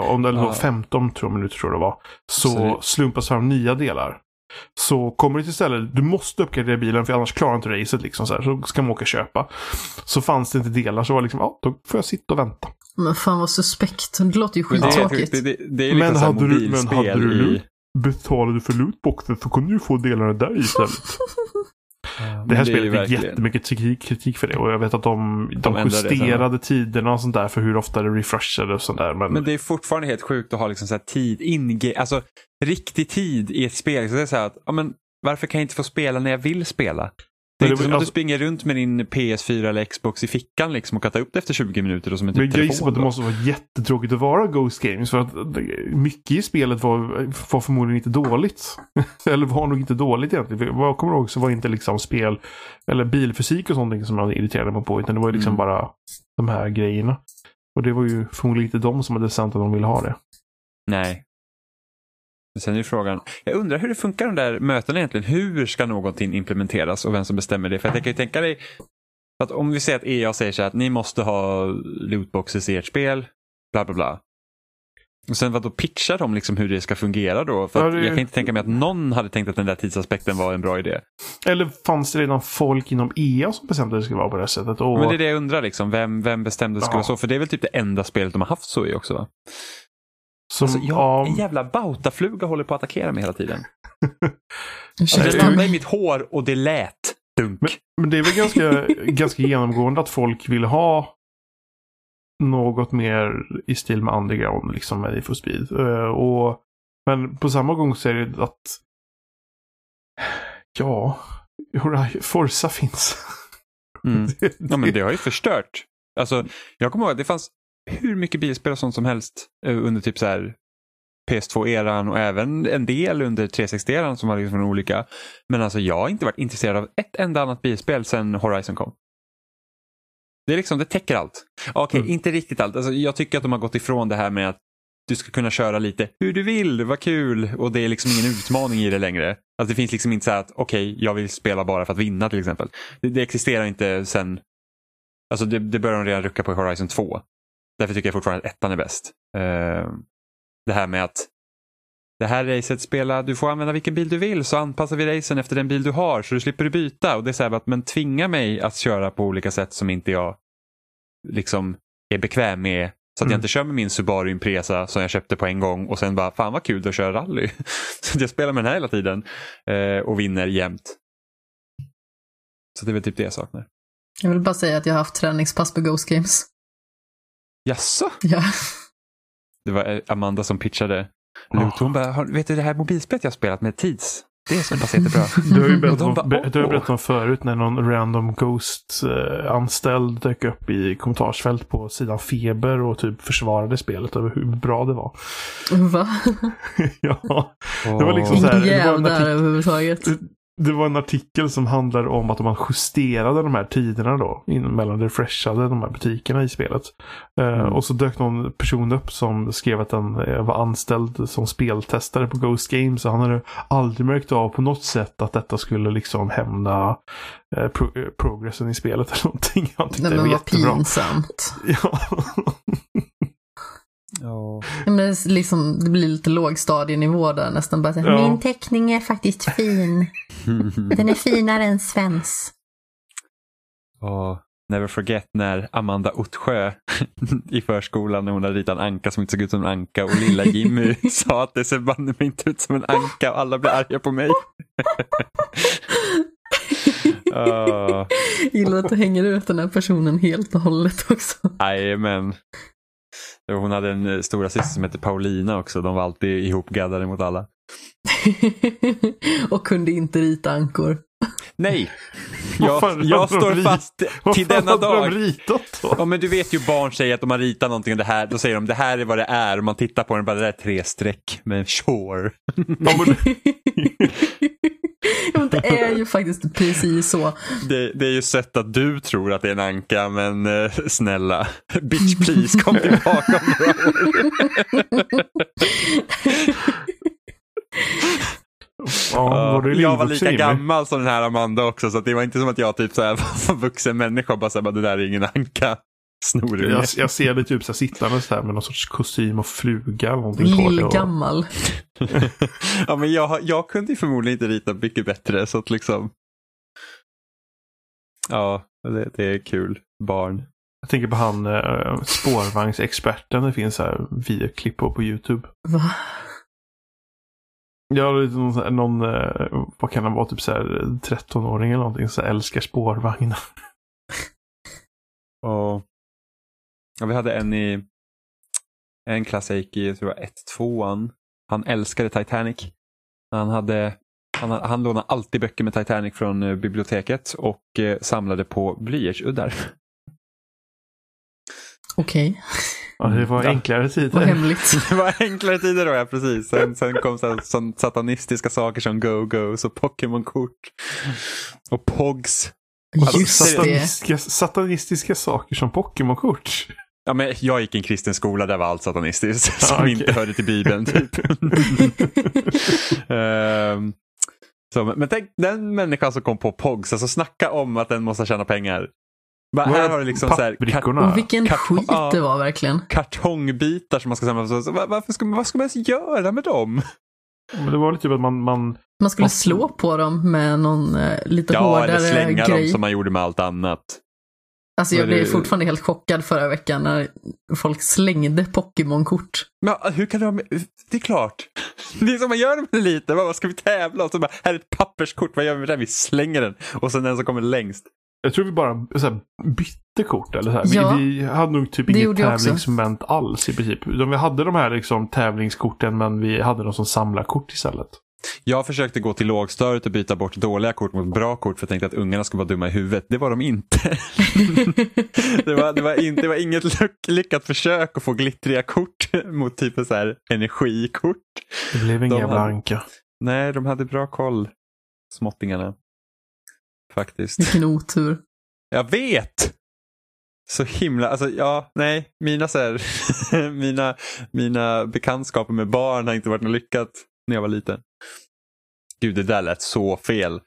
[SPEAKER 1] om det eller
[SPEAKER 2] Ja.
[SPEAKER 1] 15 tror jag, minuter tror jag det var, så,
[SPEAKER 2] Så det-
[SPEAKER 1] slumpas fram nya delar. Så kommer du till stället, du måste uppgradera bilen för annars klarar inte racet liksom så här. Så ska man åka och köpa. Så fanns det inte delar så var det liksom, ja, då får jag sitta och vänta.
[SPEAKER 3] Men fan vad suspekt. Det låter ju skittråkigt.
[SPEAKER 2] det, det, det är
[SPEAKER 1] Men
[SPEAKER 2] liksom
[SPEAKER 1] hade
[SPEAKER 2] hade
[SPEAKER 1] du- men hade du
[SPEAKER 2] i...
[SPEAKER 1] du för lootboxen så kunde du få delarna där istället. Det här
[SPEAKER 2] är ju
[SPEAKER 1] spelet fick jättemycket kritik, kritik för det och jag vet att de, de,
[SPEAKER 2] det sen,
[SPEAKER 1] justerade tiderna och sånt där för hur ofta det refreshade och sånt där. Men,
[SPEAKER 2] Men det är fortfarande helt sjukt att ha liksom så tid, in alltså riktig tid i ett spel. Så det är så här att, ja, men, varför kan jag inte få spela när jag vill spela? Det är
[SPEAKER 1] Men
[SPEAKER 2] inte som att du
[SPEAKER 1] alltså-
[SPEAKER 2] springer runt med din PS4 eller Xbox i fickan liksom och kan ta upp det efter 20 minuter och som en
[SPEAKER 1] men
[SPEAKER 2] typ
[SPEAKER 1] jag gissar på att det måste vara jättetråkigt att vara Ghost Games för att mycket i spelet var, var förmodligen inte dåligt. eller var nog inte dåligt egentligen. För Vad jag kommer ihåg så var inte liksom spel eller bilfysik och sånt som jag irriterade mig på utan det var ju liksom
[SPEAKER 2] Mm.
[SPEAKER 1] bara de här grejerna. Och det var ju förmodligen inte de som hade sänt att de ville ha det.
[SPEAKER 2] Nej. Sen är frågan, jag undrar hur det funkar de där mötena egentligen. Hur ska någonting implementeras och vem som bestämmer det? För jag kan ju tänka dig att om vi säger att EA säger så här att ni måste ha lootboxes i ert spel, bla bla bla. Och sen vad då pitchar de liksom hur det ska fungera då? För
[SPEAKER 1] Ja, det-
[SPEAKER 2] jag kan inte tänka mig att någon hade tänkt att den där tidsaspekten var en bra idé.
[SPEAKER 1] Eller fanns det redan folk inom EA som bestämde att det skulle vara på det sättet? Och...
[SPEAKER 2] Men det är det jag undrar, liksom. vem, vem bestämde att det skulle
[SPEAKER 1] Ja.
[SPEAKER 2] vara så? För det är väl typ det enda spelet de har haft så i också? Va?
[SPEAKER 1] Som,
[SPEAKER 2] Alltså, jag,
[SPEAKER 1] ja,
[SPEAKER 2] En jävla bautafluga håller på att attackera mig hela tiden.
[SPEAKER 1] Det-
[SPEAKER 3] mig.
[SPEAKER 2] i mitt hår och det lät dunk.
[SPEAKER 1] Men, men det är väl ganska, ganska genomgående att folk vill ha något mer i stil med Underground, liksom med Need for Speed. Eh, och, men på samma gång så är det att ja, Forza finns.
[SPEAKER 2] Mm. Ja, men det har ju förstört. Alltså, jag kommer ihåg att det fanns hur mycket bilspel och sånt som helst eh, under typ så här PS2-eran och även en del under 360-eran som var liksom olika. Men alltså jag har inte varit intresserad av ett enda annat bilspel sedan Horizon kom. Det är liksom, det täcker allt. Okej,
[SPEAKER 1] Mm.
[SPEAKER 2] inte riktigt allt. Alltså, jag tycker att de har gått ifrån det här med att du ska kunna köra lite hur du vill, vad kul. Och det är liksom ingen utmaning i det längre. Alltså det finns liksom inte så här att okej, jag vill spela bara för att vinna till exempel. Det, det existerar inte sen, alltså det, det börjar de redan rucka på i Horizon 2. Därför tycker jag fortfarande att ettan är bäst. Eh, det här med att det här racet spela, du får använda vilken bil du vill så anpassar vi racen efter den bil du har så du slipper byta. Och det är så här att men tvinga mig att köra på olika sätt som inte jag liksom är bekväm med. Så att jag
[SPEAKER 1] Mm.
[SPEAKER 2] inte kör med min Subaru Impresa som jag köpte på en gång och sen bara fan vad kul att köra rally. så att jag spelar med den här hela tiden eh, och vinner jämt. Så det är väl typ det jag saknar.
[SPEAKER 3] Jag vill bara säga att jag har haft träningspass på Ghost Games.
[SPEAKER 2] Jaså?
[SPEAKER 3] Ja.
[SPEAKER 2] Det var eh, Amanda som pitchade.
[SPEAKER 1] Ja.
[SPEAKER 2] Loot. Hon bara, "Har- vet du det här mobilspelet jag har spelat med tids? Det är så pass jättebra.
[SPEAKER 1] Du har ju berättat om,
[SPEAKER 2] bara,
[SPEAKER 1] be, du har berättat om förut när någon random Ghost-anställd dök upp i kommentarsfält på sidan Feber och typ försvarade spelet över hur bra det var.
[SPEAKER 3] Va?
[SPEAKER 1] ja, det var liksom så här,
[SPEAKER 3] Ingen
[SPEAKER 1] det var
[SPEAKER 3] jäv där överhuvudtaget.
[SPEAKER 1] Det var en artikel som handlar om att man justerade de här tiderna då. Mellan refreshade de här butikerna i spelet. Eh,
[SPEAKER 2] Mm.
[SPEAKER 1] och så dök någon person upp som skrev att den eh, var anställd som speltestare på Ghost Games. Och han hade aldrig märkt av på något sätt att detta skulle liksom hämna eh, pro, progressen i spelet eller någonting. Han tyckte
[SPEAKER 3] Nej
[SPEAKER 1] det
[SPEAKER 3] men
[SPEAKER 1] var
[SPEAKER 3] vad
[SPEAKER 1] jättebra.
[SPEAKER 3] pinsamt.
[SPEAKER 1] Ja.
[SPEAKER 2] Ja.
[SPEAKER 3] Men liksom, det blir lite lågstadienivå där nästan. Bara så här,
[SPEAKER 1] Ja.
[SPEAKER 3] Min teckning är faktiskt fin. Den är finare än Svens.
[SPEAKER 2] Ja. never forget när Amanda Ottsjö i förskolan när hon hade ritat en anka som inte såg ut som en anka och lilla Jimmy sa att det ser banne mig inte ut som en anka och alla blev arga på mig.
[SPEAKER 3] Gillar att du hänger ut den här personen helt och hållet också.
[SPEAKER 2] Jajamän. Hon hade en eh, stora syster som hette Paulina också. De var alltid ihopgaddade mot alla.
[SPEAKER 3] och kunde inte rita ankor.
[SPEAKER 2] Nej,
[SPEAKER 1] Vad
[SPEAKER 2] jag, jag står fast
[SPEAKER 1] Vad
[SPEAKER 2] till denna dag.
[SPEAKER 1] de ritat då?
[SPEAKER 2] Ja, men du vet ju barn säger att de har ritat någonting och det här, då säger de det här är vad det är och man tittar på den och bara det där är tre streck. Men sure.
[SPEAKER 1] Ja, men
[SPEAKER 3] det är ju faktiskt precis så.
[SPEAKER 2] Det, det är ju sött att du tror att det är en anka men eh, snälla, bitch please kom tillbaka om några år.
[SPEAKER 1] ja,
[SPEAKER 2] jag var lika gammal som den här Amanda också så det var inte som att jag typ så här var vuxen människa och bara så här, det där är ingen anka. Snorunge.
[SPEAKER 1] Jag, jag ser dig typ så här, sittandes där med någon sorts kostym och fluga eller någonting
[SPEAKER 3] Lillgammal.
[SPEAKER 2] ja, men jag, jag kunde ju förmodligen inte rita mycket bättre så att liksom. Ja, det, det är kul. Barn.
[SPEAKER 1] Jag tänker på han eh, spårvagnsexperten. Det finns så här videoklipp på på YouTube.
[SPEAKER 3] Va?
[SPEAKER 1] Ja, någon, här- någon eh, vad kan han vara, typ så här 13-åring eller någonting, så här, älskar spårvagnar.
[SPEAKER 2] Och, ja, vi hade en i en klass jag gick i, jag tror det var 1 2 Han älskade Titanic. Han, hade, han, han lånade alltid böcker med Titanic från eh, biblioteket och eh, samlade på blyertsuddar.
[SPEAKER 3] Okej,
[SPEAKER 1] Ja, det var enklare
[SPEAKER 3] vad
[SPEAKER 1] tider.
[SPEAKER 3] hemligt.
[SPEAKER 2] Det var enklare tider då, ja precis. Sen, sen kom så sån satanistiska saker som Go-Go's och Pokémon-kort. Och Pogs. Alltså,
[SPEAKER 3] Just det.
[SPEAKER 1] satanistiska, satanistiska saker som Pokémon-kort.
[SPEAKER 2] Ja, men jag gick i en kristen skola där var allt satanistiskt.
[SPEAKER 1] Ja,
[SPEAKER 2] Som
[SPEAKER 1] okej.
[SPEAKER 2] inte hörde till Bibeln typ. Ehm, så, men tänk den människan som kom på Pogs, alltså snacka om att den måste tjäna pengar. Bara, här har du liksom så här, kart-
[SPEAKER 3] vilken
[SPEAKER 2] Karton-
[SPEAKER 3] skit
[SPEAKER 2] ja.
[SPEAKER 3] det var verkligen.
[SPEAKER 2] kartongbitar som man ska samla. Så, så, va- varför ska, man- vad ska man ens göra med dem?
[SPEAKER 1] Men det var lite typ att man, man
[SPEAKER 3] Man skulle
[SPEAKER 1] Och-
[SPEAKER 3] slå på dem med någon eh, lite
[SPEAKER 2] Ja, eller
[SPEAKER 3] hårdare
[SPEAKER 2] slänga dem
[SPEAKER 3] grej.
[SPEAKER 2] som man gjorde med allt annat.
[SPEAKER 3] Alltså jag blev fortfarande helt chockad förra veckan när folk slängde Pokémon-kort.
[SPEAKER 2] Men ja, hur kan du ha med? Det är klart. Det är som man gör med lite. Vad ska vi tävla? Och så bara, här är ett papperskort. Vad gör vi med det? Vi slänger den. Och sen den som kommer längst.
[SPEAKER 1] Jag tror vi bara så här, bytte kort. Eller så här.
[SPEAKER 3] Ja.
[SPEAKER 1] vi, vi hade nog typ inget tävlingsmoment alls i princip. Utan vi hade de här liksom, tävlingskorten men vi hade dem som samlarkort istället.
[SPEAKER 2] Jag försökte gå till lågstadiet och byta bort dåliga kort mot bra kort för jag tänkte att ungarna skulle vara dumma i huvudet. Det var de inte. det, var, det, var in, det var inget lyck- lyckat försök att få glittriga kort mot typ så här energikort.
[SPEAKER 1] Det blev ingen
[SPEAKER 2] De
[SPEAKER 1] jävla
[SPEAKER 2] hade-. Nej, de hade bra koll. Småttingarna. Faktiskt.
[SPEAKER 3] Vilken otur.
[SPEAKER 2] Jag vet! Så himla, alltså ja, nej, mina så här, mina, mina bekantskaper med barn har inte varit något lyckat när jag var liten. Gud, det där lät så fel.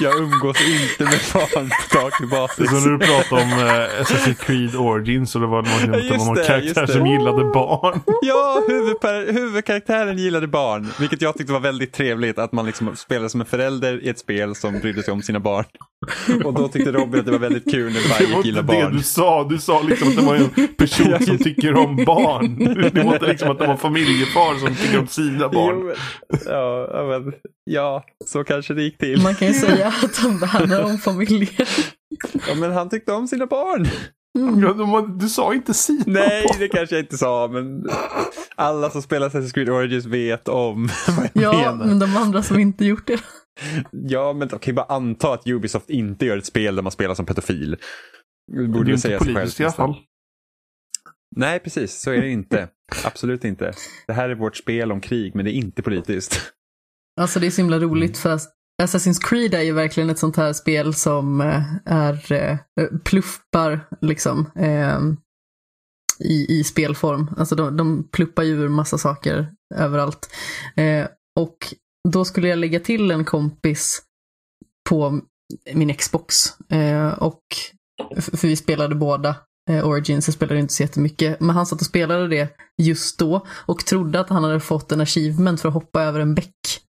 [SPEAKER 2] Jag umgås inte med barn på daglig basis.
[SPEAKER 1] som när du pratade om eh, Assassin's Creed Origins och det var någon,
[SPEAKER 2] Ja,
[SPEAKER 1] någon
[SPEAKER 2] det,
[SPEAKER 1] karaktär som gillade barn.
[SPEAKER 2] Ja, huvudkaraktären gillade barn, vilket jag tyckte var väldigt trevligt att man liksom spelade som en förälder i ett spel som brydde sig om sina barn. Och då tyckte Robin att det var väldigt kul när
[SPEAKER 1] Det var inte det
[SPEAKER 2] barn.
[SPEAKER 1] du sa. Du sa liksom att det var en person som tycker om barn. Det var inte liksom att det var familjefar som tycker om sina barn.
[SPEAKER 2] Jo, men, ja, men, ja, så kanske det gick till.
[SPEAKER 3] Man kan ju säga att de värnar om familjen.
[SPEAKER 2] Ja, men han tyckte om sina barn.
[SPEAKER 3] Mm.
[SPEAKER 1] Ja, de, du sa inte sina
[SPEAKER 2] Nej,
[SPEAKER 1] barn.
[SPEAKER 2] det kanske jag inte sa, men alla som spelar Assassin's Creed Origins vet om vad jag
[SPEAKER 3] Ja,
[SPEAKER 2] menar.
[SPEAKER 3] men de andra som inte gjort det.
[SPEAKER 2] Ja, men okej, bara anta att Ubisoft inte gör ett spel där man spelar som pedofil. Det
[SPEAKER 1] Det
[SPEAKER 2] borde
[SPEAKER 1] är ju
[SPEAKER 2] väl
[SPEAKER 1] inte
[SPEAKER 2] säga sig
[SPEAKER 1] politiskt i alla fall.
[SPEAKER 2] Nej, precis. Så är det inte. Absolut inte. Det här är vårt spel om krig, men det är inte politiskt.
[SPEAKER 3] Alltså det är så himla roligt för att Assassin's Creed är ju verkligen ett sånt här spel som eh, är eh, eh, pluppar liksom ehm, i, i spelform. Alltså de, de pluppar ju ur massa saker överallt. Och då skulle jag lägga till en kompis på min Xbox. Och, för vi spelade båda Origins, jag spelade inte så jättemycket. Men han satt och spelade det just då och trodde att han hade fått en achievement för att hoppa över en bäck.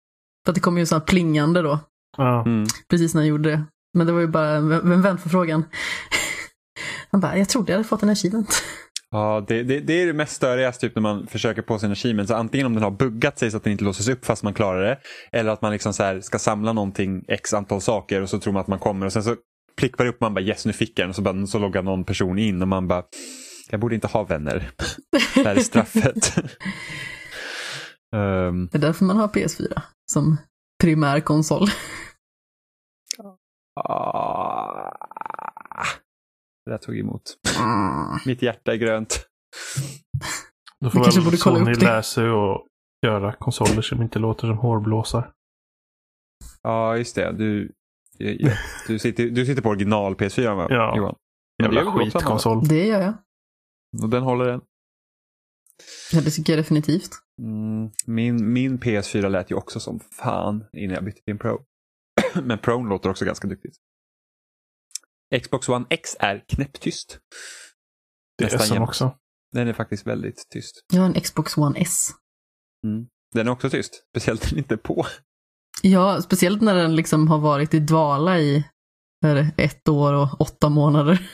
[SPEAKER 3] För att det kom ju så här plingande då,
[SPEAKER 1] Ja.
[SPEAKER 2] Mm.
[SPEAKER 3] precis när jag gjorde det. Men det var ju bara en, vänförfrågan. Han bara, jag trodde jag hade fått en achievement.
[SPEAKER 2] Ja, det, det, det är det mest störiga typ när man försöker på sin achievement. Så antingen om den har buggat sig så att den inte låses upp fast man klarar det. Eller att man liksom så här ska samla någonting, x antal saker och så tror man att man kommer och sen så plickar upp man bara yes nu fick jag den och så, bara, så loggar någon person in och man bara jag borde inte ha vänner. det här är straffet. um,
[SPEAKER 3] Det är därför man har PS4 som primär konsol.
[SPEAKER 2] ah, det där tog emot.
[SPEAKER 3] Mm.
[SPEAKER 2] Mitt hjärta är grönt.
[SPEAKER 1] Då får väl
[SPEAKER 3] borde
[SPEAKER 1] Sony sig och göra konsoler som inte låter som hårblåsar.
[SPEAKER 2] Ja, just det. Du, du, sitter, du sitter på original PS4 va?
[SPEAKER 1] Ja.
[SPEAKER 2] Johan?
[SPEAKER 1] Jävla skitkonsol.
[SPEAKER 3] Det gör jag.
[SPEAKER 2] Och den håller än.
[SPEAKER 3] Ja, det tycker jag definitivt.
[SPEAKER 2] Mm, min, min PS4 lät ju också som fan innan jag bytte till en Pro. Men Pro låter också ganska duktigt. Xbox One X är knäpptyst.
[SPEAKER 1] Det är
[SPEAKER 2] Nästan
[SPEAKER 1] som
[SPEAKER 2] jämt.
[SPEAKER 1] också.
[SPEAKER 2] Den är faktiskt väldigt tyst.
[SPEAKER 3] Jag har en Xbox One S.
[SPEAKER 2] Mm. Den är också tyst, speciellt när den inte är på.
[SPEAKER 3] Ja, speciellt när den liksom har varit i dvala i är ett år och åtta månader.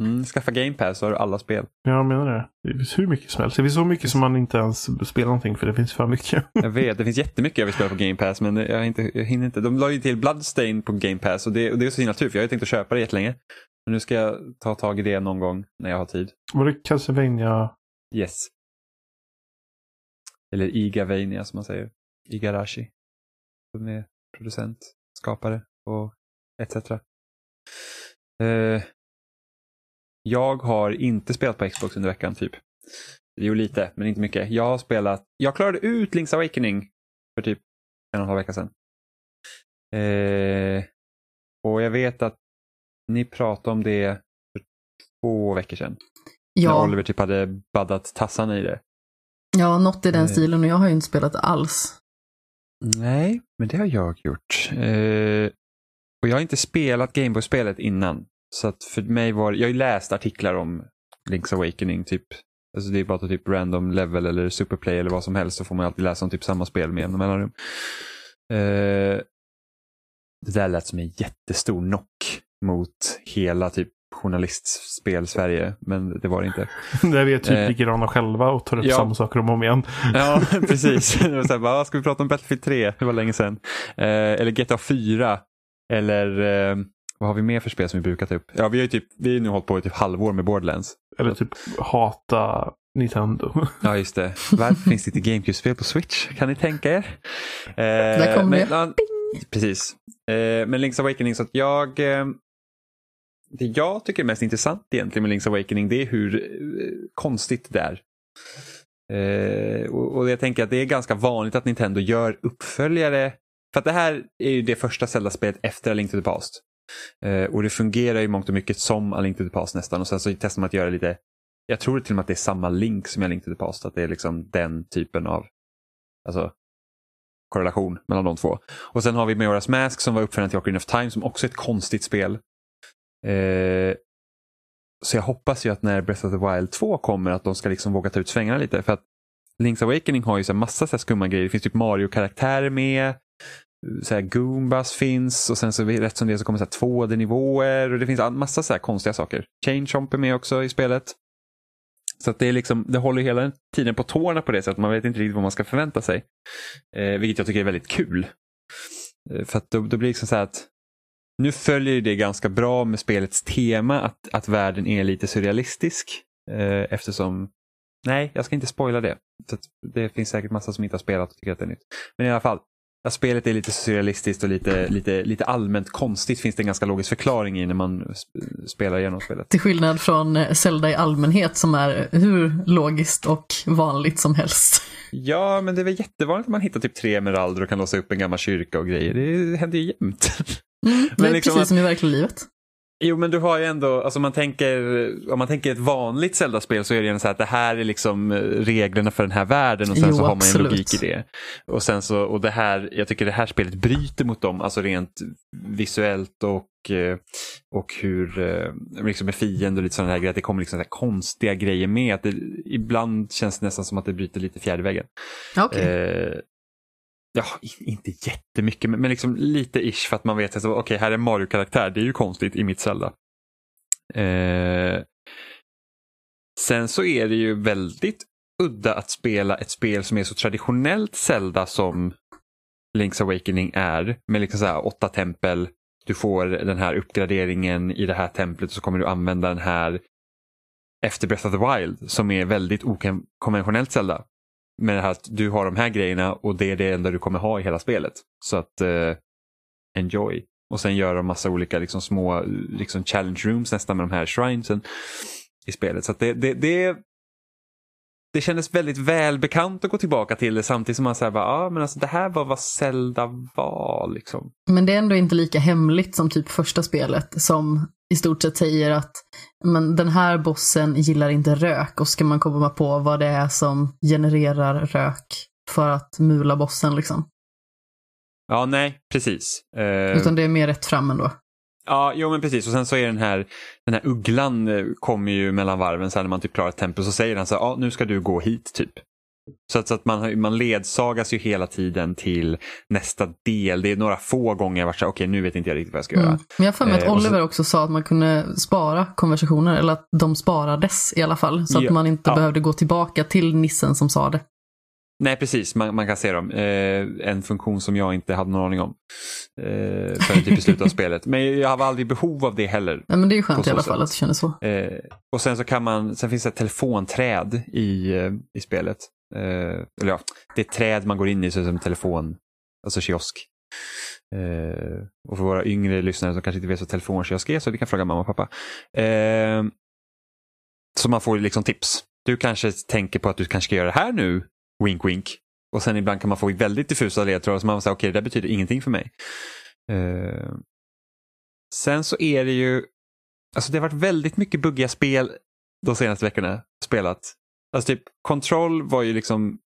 [SPEAKER 2] Mm, skaffa Game Pass så har du alla spel.
[SPEAKER 1] Jag menar det. Det finns hur mycket som helst. Det finns så mycket som man inte ens spelar någonting för det finns för mycket.
[SPEAKER 2] Jag vet, det finns jättemycket jag vill spela på Game Pass men jag, inte, jag hinner inte. De la ju till Bloodstain på Game Pass och det, och det är så himla tur för jag har ju tänkt att köpa det jättelänge. Men nu ska jag ta tag i det någon gång när jag har tid.
[SPEAKER 1] Var det Castlevania?
[SPEAKER 2] Yes. Eller Igavania som man säger. Igarashi. Som är producent, skapare och etc. jag har inte spelat på Xbox under veckan typ. Jo lite, men inte mycket. Jag har spelat, jag klarade ut Link's Awakening för typ en och en halv vecka sedan. Eh, och jag vet att ni pratade om det för två veckor sedan. När
[SPEAKER 3] Ja,
[SPEAKER 2] Oliver typ hade baddat tassarna i det.
[SPEAKER 3] ja, något i den
[SPEAKER 2] Eh.
[SPEAKER 3] stilen och jag har ju inte spelat alls.
[SPEAKER 2] Nej, men det har jag gjort. Eh, och jag har inte spelat Gameboy-spelet innan. Så att för mig var jag har ju läst artiklar om Link's Awakening. Typ, alltså det är bara typ random level eller superplay eller vad som helst så får man alltid läsa om typ samma spel med jämna mellanrum. Eh, det där lät som en jättestor knock mot hela typ journalistspel Sverige, men det var det inte.
[SPEAKER 1] Där vi är typ
[SPEAKER 2] Eh.
[SPEAKER 1] likadana själva och tar upp
[SPEAKER 2] Ja.
[SPEAKER 1] samma saker om och om igen.
[SPEAKER 2] Ja, precis. Det var så här, bara, ska vi prata om Battlefield 3? Det var länge sedan. Eh, eller GTA 4. Eller eh, vad har vi mer för spel som vi brukar ta upp? Ja, vi har ju typ, vi har nu hållit på i typ halvår med Borderlands.
[SPEAKER 1] Eller typ hata Nintendo.
[SPEAKER 2] Ja, just det. Varför finns det inte GameCube-spel på Switch? Kan ni tänka er? Eh,
[SPEAKER 3] Där kom
[SPEAKER 2] men,
[SPEAKER 3] det.
[SPEAKER 2] ja, Precis. Eh, men Link's Awakening, så att jag... Eh, det jag tycker är mest intressant egentligen med Link's Awakening, det är hur eh, konstigt det är. Eh, och, och jag tänker att det är ganska vanligt att Nintendo gör uppföljare. För att det här är ju det första Zelda-spelet efter A Link to the Past. Eh, och det fungerar ju mångt och mycket som A Link to the Past nästan. Och sen så testar man att göra lite, jag tror till och med att det är samma Link som i A Link to the Past. Att det är liksom den typen av alltså, korrelation mellan de två. Och sen har vi Majora's Mask som var uppföljaren till Ocarina of Time som också är ett konstigt spel. Eh, så jag hoppas ju att när Breath of the Wild 2 kommer att de ska liksom våga ta ut svängarna lite. För att Link's Awakening har ju så massa så här skumma grejer. Det finns typ Mario-karaktärer med. Så här Goombas finns och sen så rätt som det är så kommer så här 2D-nivåer och det finns en massa så här konstiga saker. Change Chomp är med också i spelet. Så att det, är liksom, det håller hela tiden på tårna på det sättet. Man vet inte riktigt vad man ska förvänta sig. Eh, vilket jag tycker är väldigt kul. Eh, för att då, då blir det liksom så här att nu följer det ganska bra med spelets tema att, att världen är lite surrealistisk. Eh, eftersom, nej jag ska inte spoila det. Så att det finns säkert massa som inte har spelat och tycker att det är nytt. Men i alla fall, att spelet är lite surrealistiskt och lite, lite, lite allmänt konstigt finns det en ganska logisk förklaring i när man sp- spelar igenom spelet.
[SPEAKER 3] Till skillnad från eh, Zelda i allmänhet som är hur logiskt och vanligt som helst.
[SPEAKER 2] Ja, men det är väl jättevanligt att man hittar typ tre emeralder och kan låsa upp en gammal kyrka och grejer. Det händer ju jämt.
[SPEAKER 3] Mm, det
[SPEAKER 2] Men
[SPEAKER 3] är
[SPEAKER 2] liksom
[SPEAKER 3] precis
[SPEAKER 2] att-
[SPEAKER 3] som i verkliga livet.
[SPEAKER 2] Jo, men du har ju ändå, alltså man tänker, om man tänker ett vanligt Zelda-spel så är det ju så att det här är liksom eh, reglerna för den här världen och sen
[SPEAKER 3] Jo,
[SPEAKER 2] så har man
[SPEAKER 3] absolut.
[SPEAKER 2] en logik i det. Och sen så, och det här, jag tycker det här spelet bryter mot dem, alltså rent visuellt och, eh, och hur, eh, liksom med fiender och lite sådana här grejer, att det kommer liksom så konstiga grejer med. Att det, ibland känns det nästan som att det bryter lite fjärde väggen.
[SPEAKER 3] Ja, Okej.
[SPEAKER 2] Eh, ja, inte jättemycket, men liksom lite ish för att man vet att okej, okay, här är Mario-karaktär. Det är ju konstigt i mitt Zelda. Eh, sen så är det ju väldigt udda att spela ett spel som är så traditionellt Zelda som Link's Awakening är. Med liksom så här åtta tempel. Du får den här uppgraderingen i det här templet och så kommer du använda den här efter Breath of the Wild som är väldigt okonventionellt Zelda. Med det här att du har de här grejerna och det är det enda du kommer ha i hela spelet. Så att eh, enjoy. Och sen gör de massa olika liksom, små liksom, challenge rooms nästan med de här shrinesen i spelet. Så det, det, det, det kändes väldigt välbekant att gå tillbaka till det samtidigt som man säger ja ah, men alltså det här var vad Zelda var liksom.
[SPEAKER 3] Men det är ändå inte lika hemligt som typ första spelet som i stort sett säger att men den här bossen gillar inte rök och ska man komma på vad det är som genererar rök för att mula bossen liksom.
[SPEAKER 2] Ja, nej, precis.
[SPEAKER 3] Uh... Utan det är mer rätt fram ändå.
[SPEAKER 2] Ja, jo men precis. Och sen så är den här, den här ugglan eh, kommer ju mellan varven sen när man typ klarar tempel så säger han så här, ja nu ska du gå hit typ. Så att, så att man, man ledsagas ju hela tiden till nästa del. Det är några få gånger jag varit så okej okay, nu vet inte jag riktigt vad jag ska mm. göra.
[SPEAKER 3] Men jag har för mig att eh, Oliver så... också sa att man kunde spara konversationer, eller att de sparades i alla fall. Så ja, att man inte ja. behövde gå tillbaka till nissen som sa det.
[SPEAKER 2] Nej precis, man, man kan se dem. Eh, en funktion som jag inte hade någon aning om. Eh, förrän typ i slutet av spelet. Men jag har aldrig behov av det heller.
[SPEAKER 3] Nej, men det är skönt i alla fall att det känns så.
[SPEAKER 2] Eh, och sen så kan man, sen finns det ett telefonträd i, eh, i spelet. Eh, eller ja, det är ett träd man går in i så som telefon, alltså kiosk. Eh, och för våra yngre lyssnare som kanske inte vet vad telefonkiosk är så vi kan fråga mamma och pappa. så man får liksom tips. Du kanske tänker på att du kanske ska göra det här nu wink wink. Och sen ibland kan man få väldigt diffusa ledtrådar som man säger okej okay, det där betyder ingenting för mig. Uh, sen så är det ju, alltså det har varit väldigt mycket buggiga spel de senaste veckorna spelat. Alltså typ Control var ju liksom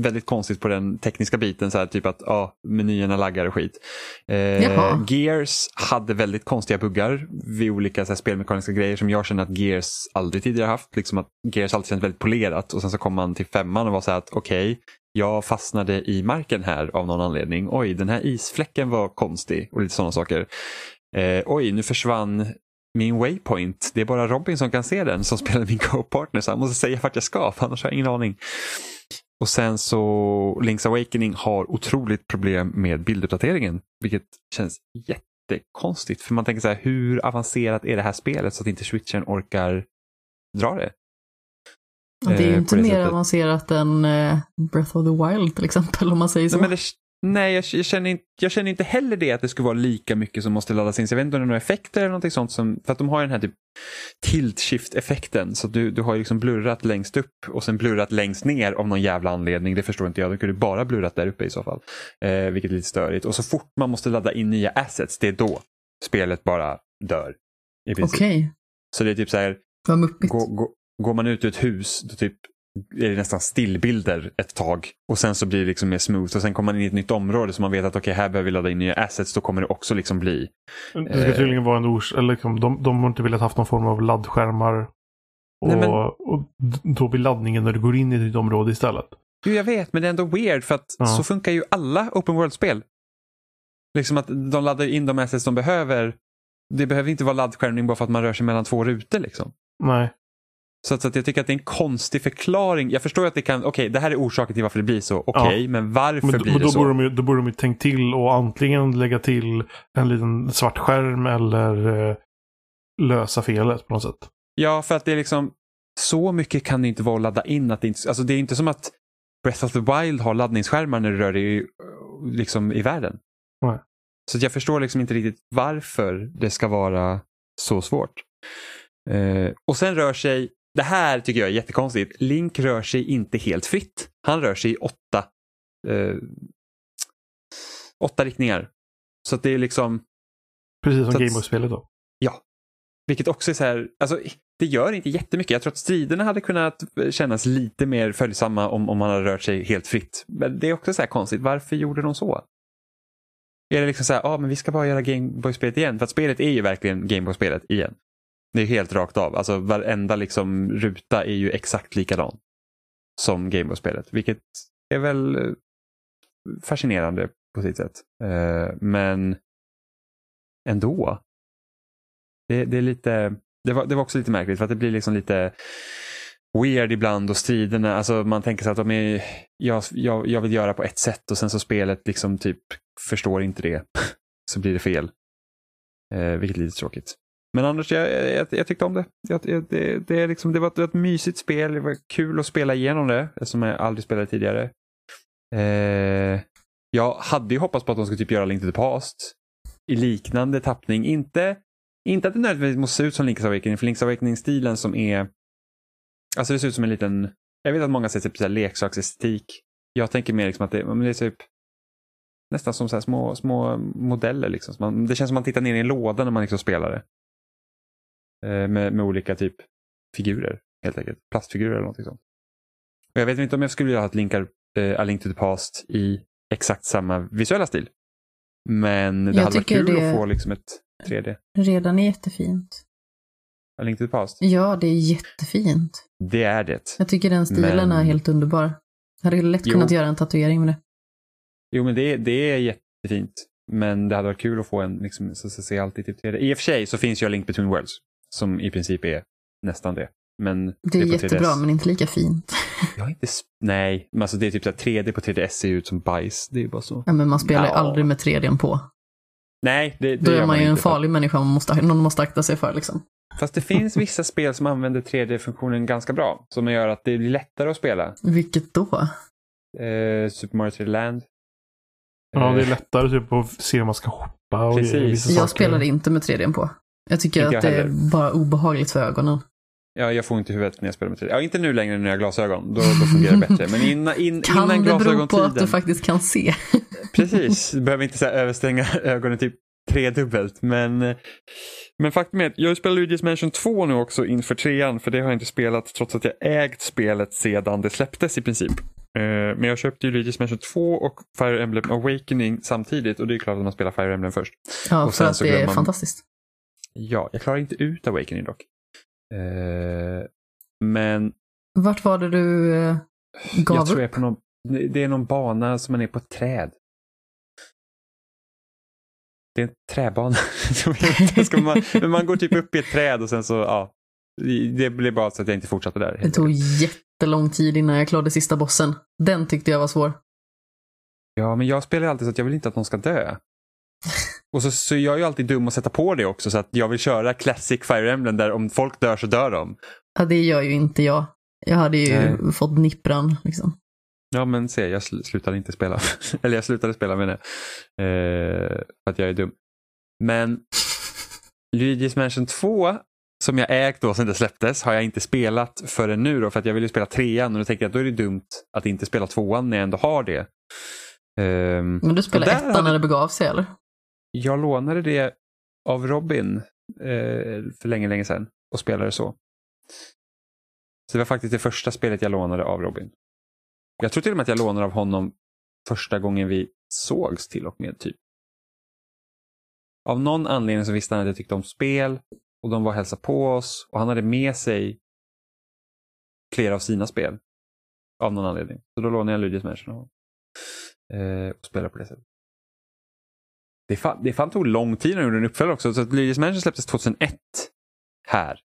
[SPEAKER 2] väldigt konstigt på den tekniska biten, så här, typ att ja, menyerna laggar och skit. Eh, Gears hade väldigt konstiga buggar vid olika så här, spelmekaniska grejer som jag känner att Gears aldrig tidigare haft. Liksom att Gears alltid känns väldigt polerat och sen så kom man till femman och var så här att okej, okay, jag fastnade i marken här av någon anledning. Oj, den här isfläcken var konstig och lite sådana saker. Eh, oj, nu försvann min waypoint. Det är bara Robin som kan se den som spelar min co-partner så han måste säga vart jag ska för annars har jag ingen aning. Och sen så Link's Awakening har otroligt problem med bilduppdateringen. Vilket känns jättekonstigt. För man tänker så här, hur avancerat är det här spelet så att inte switchen orkar dra det?
[SPEAKER 3] Det är ju eh, inte mer sättet. avancerat än eh, Breath of the Wild till exempel om man säger så.
[SPEAKER 2] Nej, men det, Nej, jag, jag, känner inte, jag känner inte heller det att det skulle vara lika mycket som måste laddas in. Så jag vet inte om det är några effekter eller någonting sånt. Som, för att de har den här typ tilt shift effekten. Så du, du har liksom blurrat längst upp och sen blurrat längst ner av någon jävla anledning. Det förstår inte jag. Då kunde du bara blurrat där uppe i så fall. Eh, vilket är lite störigt. Och så fort man måste ladda in nya assets, det är då spelet bara dör.
[SPEAKER 3] Okej. Okay.
[SPEAKER 2] Så det är typ så här.
[SPEAKER 3] Vad
[SPEAKER 2] går, går man ut ur ett hus, då typ är det nästan stillbilder ett tag och sen så blir det liksom mer smooth och sen kommer man in i ett nytt område så man vet att okej okay, här behöver vi ladda in nya assets då kommer det också liksom bli.
[SPEAKER 1] Det ska eh, tydligen vara en ors eller liksom, de, de har inte velat haft någon form av laddskärmar. Och, Nej, men... och då blir laddningen när du går in i ditt område istället.
[SPEAKER 2] Jo jag vet men det är ändå weird för att ja. så funkar ju alla open world-spel. Liksom att de laddar in de assets de behöver. Det behöver inte vara laddskärmning bara för att man rör sig mellan två rutor liksom.
[SPEAKER 1] Nej.
[SPEAKER 2] Så, att, så att jag tycker att det är en konstig förklaring. Jag förstår att det kan, okej okay, det här är orsaken till varför det blir så. Okej, okay, ja. men varför men, blir
[SPEAKER 1] men
[SPEAKER 2] det så?
[SPEAKER 1] Borde de, då borde de ju tänkt till och antingen lägga till en liten svart skärm eller eh, lösa felet på något sätt.
[SPEAKER 2] Ja, för att det är liksom så mycket kan det inte vara att ladda in. Att det, inte, alltså det är inte som att Breath of the Wild har laddningsskärmar när du rör dig eh, liksom, i världen.
[SPEAKER 1] Nej.
[SPEAKER 2] Så jag förstår liksom inte riktigt varför det ska vara så svårt. Eh, och sen rör sig det här tycker jag är jättekonstigt. Link rör sig inte helt fritt. Han rör sig i åtta, eh, åtta riktningar. Så det är liksom...
[SPEAKER 1] Precis som Gameboy-spelet då?
[SPEAKER 2] Ja. Vilket också är så här, alltså det gör inte jättemycket. Jag tror att striderna hade kunnat kännas lite mer följsamma om, om man hade rört sig helt fritt. Men det är också så här konstigt, varför gjorde de så? Är det liksom så här, ja ah, men vi ska bara göra Gameboy-spelet igen? För att spelet är ju verkligen Gameboy-spelet igen. Det är helt rakt av. Alltså varenda liksom ruta är ju exakt likadan som Gameboy-spelet. Vilket är väl eh, fascinerande på sitt sätt. Eh, men ändå. Det, det är lite, det var, det var också lite märkligt för att det blir liksom lite weird ibland och striderna, alltså man tänker sig att de är, jag, jag, jag vill göra på ett sätt och sen så spelet liksom typ förstår inte det. så blir det fel. Eh, vilket är lite tråkigt. Men annars, jag, jag, jag tyckte om det. Jag, det, det, är liksom, det, var ett, det var ett mysigt spel, det var kul att spela igenom det eftersom jag aldrig spelade tidigare. Eh, jag hade ju hoppats på att de skulle typ göra Link to the Past i liknande tappning. Inte, inte att det nödvändigtvis måste se ut som Link's Awakening, för Link's Awakening-stilen som är... Alltså det ser ut som en liten... Jag vet att många säger typ så här leksaksestetik. Jag tänker mer liksom att det, men det är typ nästan som så små, små modeller. Liksom. Man, det känns som att man tittar ner i en låda när man liksom spelar det. Eh, med, med olika typ figurer helt enkelt. Plastfigurer eller någonting sånt. Och jag vet inte om jag skulle vilja ha ett linkar, eh, A Link to the Past i exakt samma visuella stil. Men det
[SPEAKER 3] Jag
[SPEAKER 2] hade varit kul
[SPEAKER 3] det-
[SPEAKER 2] att få liksom ett 3D.
[SPEAKER 3] Redan är jättefint.
[SPEAKER 2] A Link to the Past.
[SPEAKER 3] Ja, det är jättefint.
[SPEAKER 2] Det är det.
[SPEAKER 3] Jag tycker den stilen
[SPEAKER 2] Men-
[SPEAKER 3] är helt underbar. Jag hade lätt
[SPEAKER 2] Jo.
[SPEAKER 3] kunnat göra en tatuering med det.
[SPEAKER 2] Jo men det, det är jättefint. Men det hade varit kul att få en, liksom, så, så se allt i typ 3D. I och för sig så finns ju A Link Between Worlds. Som i princip är nästan det. Men
[SPEAKER 3] Det är
[SPEAKER 2] på
[SPEAKER 3] jättebra,
[SPEAKER 2] 3DS.
[SPEAKER 3] men inte lika fint.
[SPEAKER 2] Jag inte... Nej, men alltså det är typ så här 3D på 3DS ser ut som bajs. Det är bara så.
[SPEAKER 3] Ja, men man spelar ju
[SPEAKER 2] Ja.
[SPEAKER 3] aldrig med 3D på.
[SPEAKER 2] Nej, det, det
[SPEAKER 3] Då
[SPEAKER 2] gör
[SPEAKER 3] är man ju en farlig människa man måste, någon måste akta sig för. Liksom.
[SPEAKER 2] Fast det finns vissa spel som använder 3D-funktionen ganska bra. Som gör att det blir lättare att spela.
[SPEAKER 3] Vilket då?
[SPEAKER 2] Eh, Super Mario 3D Land.
[SPEAKER 1] Ja, det är
[SPEAKER 2] Eh,
[SPEAKER 1] lättare typ att se om man ska hoppa och
[SPEAKER 2] Precis.
[SPEAKER 3] Jag
[SPEAKER 1] saker.
[SPEAKER 3] spelade inte med 3D på. Jag tycker
[SPEAKER 2] Inte
[SPEAKER 3] att
[SPEAKER 2] jag
[SPEAKER 3] det är bara obehagligt för ögonen.
[SPEAKER 2] Ja, jag får inte huvudet när jag spelar med 3D. Ja, inte nu längre när jag har glasögon. Då, då fungerar det bättre. Men innan, in,
[SPEAKER 3] Kan
[SPEAKER 2] innan
[SPEAKER 3] det bero på att du faktiskt kan se?
[SPEAKER 2] Precis, du behöver inte så här, överstänga ögonen typ tredubbelt. Men, men faktum är att jag spelar Luigi's Mansion 2 nu också inför trean. För det har jag inte spelat trots att jag ägt spelet sedan det släpptes i princip. Eh, Men jag köpte ju Luigi's Mansion 2 och Fire Emblem Awakening samtidigt. Och det är klart att man spelar Fire Emblem först.
[SPEAKER 3] Ja,
[SPEAKER 2] Och
[SPEAKER 3] för att det är
[SPEAKER 2] man-
[SPEAKER 3] fantastiskt.
[SPEAKER 2] Ja, jag klarar inte ut Awakening dock. Eh, Men
[SPEAKER 3] Vart var det du eh, gav
[SPEAKER 2] jag tror jag
[SPEAKER 3] upp?
[SPEAKER 2] är på någon, det är någon bana som man är på ett träd. Det är en träbana. Man, men man går typ upp i ett träd och sen så, ja. Det blev bara så att jag inte fortsatte där.
[SPEAKER 3] Det tog jättelång tid innan jag klarade sista bossen. Den tyckte jag var svår.
[SPEAKER 2] Ja, men jag spelar alltid så att jag vill inte att någon ska dö. Och så, så jag är ju alltid dum att sätta på det också så att jag vill köra Classic Fire Emblem där om folk dör så dör de.
[SPEAKER 3] Ja, det gör ju inte jag. Jag hade ju
[SPEAKER 2] Nej.
[SPEAKER 3] fått nippran. Liksom.
[SPEAKER 2] Ja men se, jag sl- slutade inte spela. Eller jag slutade spela med det. Eh, för att jag är dum. Men Luigi's Mansion 2 som jag ägt då sedan det släpptes har jag inte spelat förrän nu då för att jag vill ju spela trean och då tänker jag att då är det dumt att inte spela tvåan när jag ändå har det. Ehm,
[SPEAKER 3] Men du spelade ettan
[SPEAKER 2] hade-
[SPEAKER 3] när det begav sig, eller?
[SPEAKER 2] Jag lånade det av Robin eh, för länge, länge sedan och spelade så. Så det var faktiskt det första spelet jag lånade av Robin. Jag tror till och med att jag lånade av honom första gången vi sågs till och med. typ. Av någon anledning så visste han att jag tyckte om spel och de var och hälsade på oss och han hade med sig flera av sina spel. Av någon anledning. Så då lånade jag Luigi's Mansion av honom. Eh, och spelade på det sättet. Det fan, det fan tog lång tid när de gjorde en uppföljare också. Så att Luigi's Mansion släpptes 2001 här.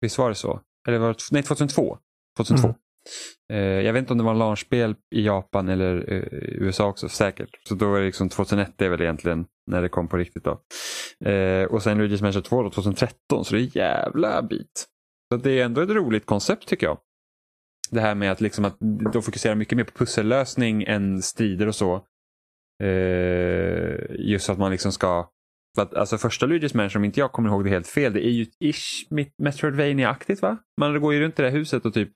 [SPEAKER 2] Visst var det så? Eller var det, nej, 2002. 2002.
[SPEAKER 1] Mm.
[SPEAKER 2] Eh, jag vet inte om det var en launchspel i Japan eller eh, USA också, säkert. Så då var det liksom 2001 det är väl egentligen när det kom på riktigt då. Eh, och sen Luigi's Mansion 2 då, 2013, så det är en jävla bit. Så det är ändå ett roligt koncept tycker jag. Det här med att, liksom att de fokuserar mycket mer på pussellösning än strider och så. Eh, just att man liksom ska... För att, alltså första Luigi's Mansion, om inte jag kommer ihåg det helt fel, det är ju ish Metroidvania-aktigt va? Man går ju runt i det här huset och typ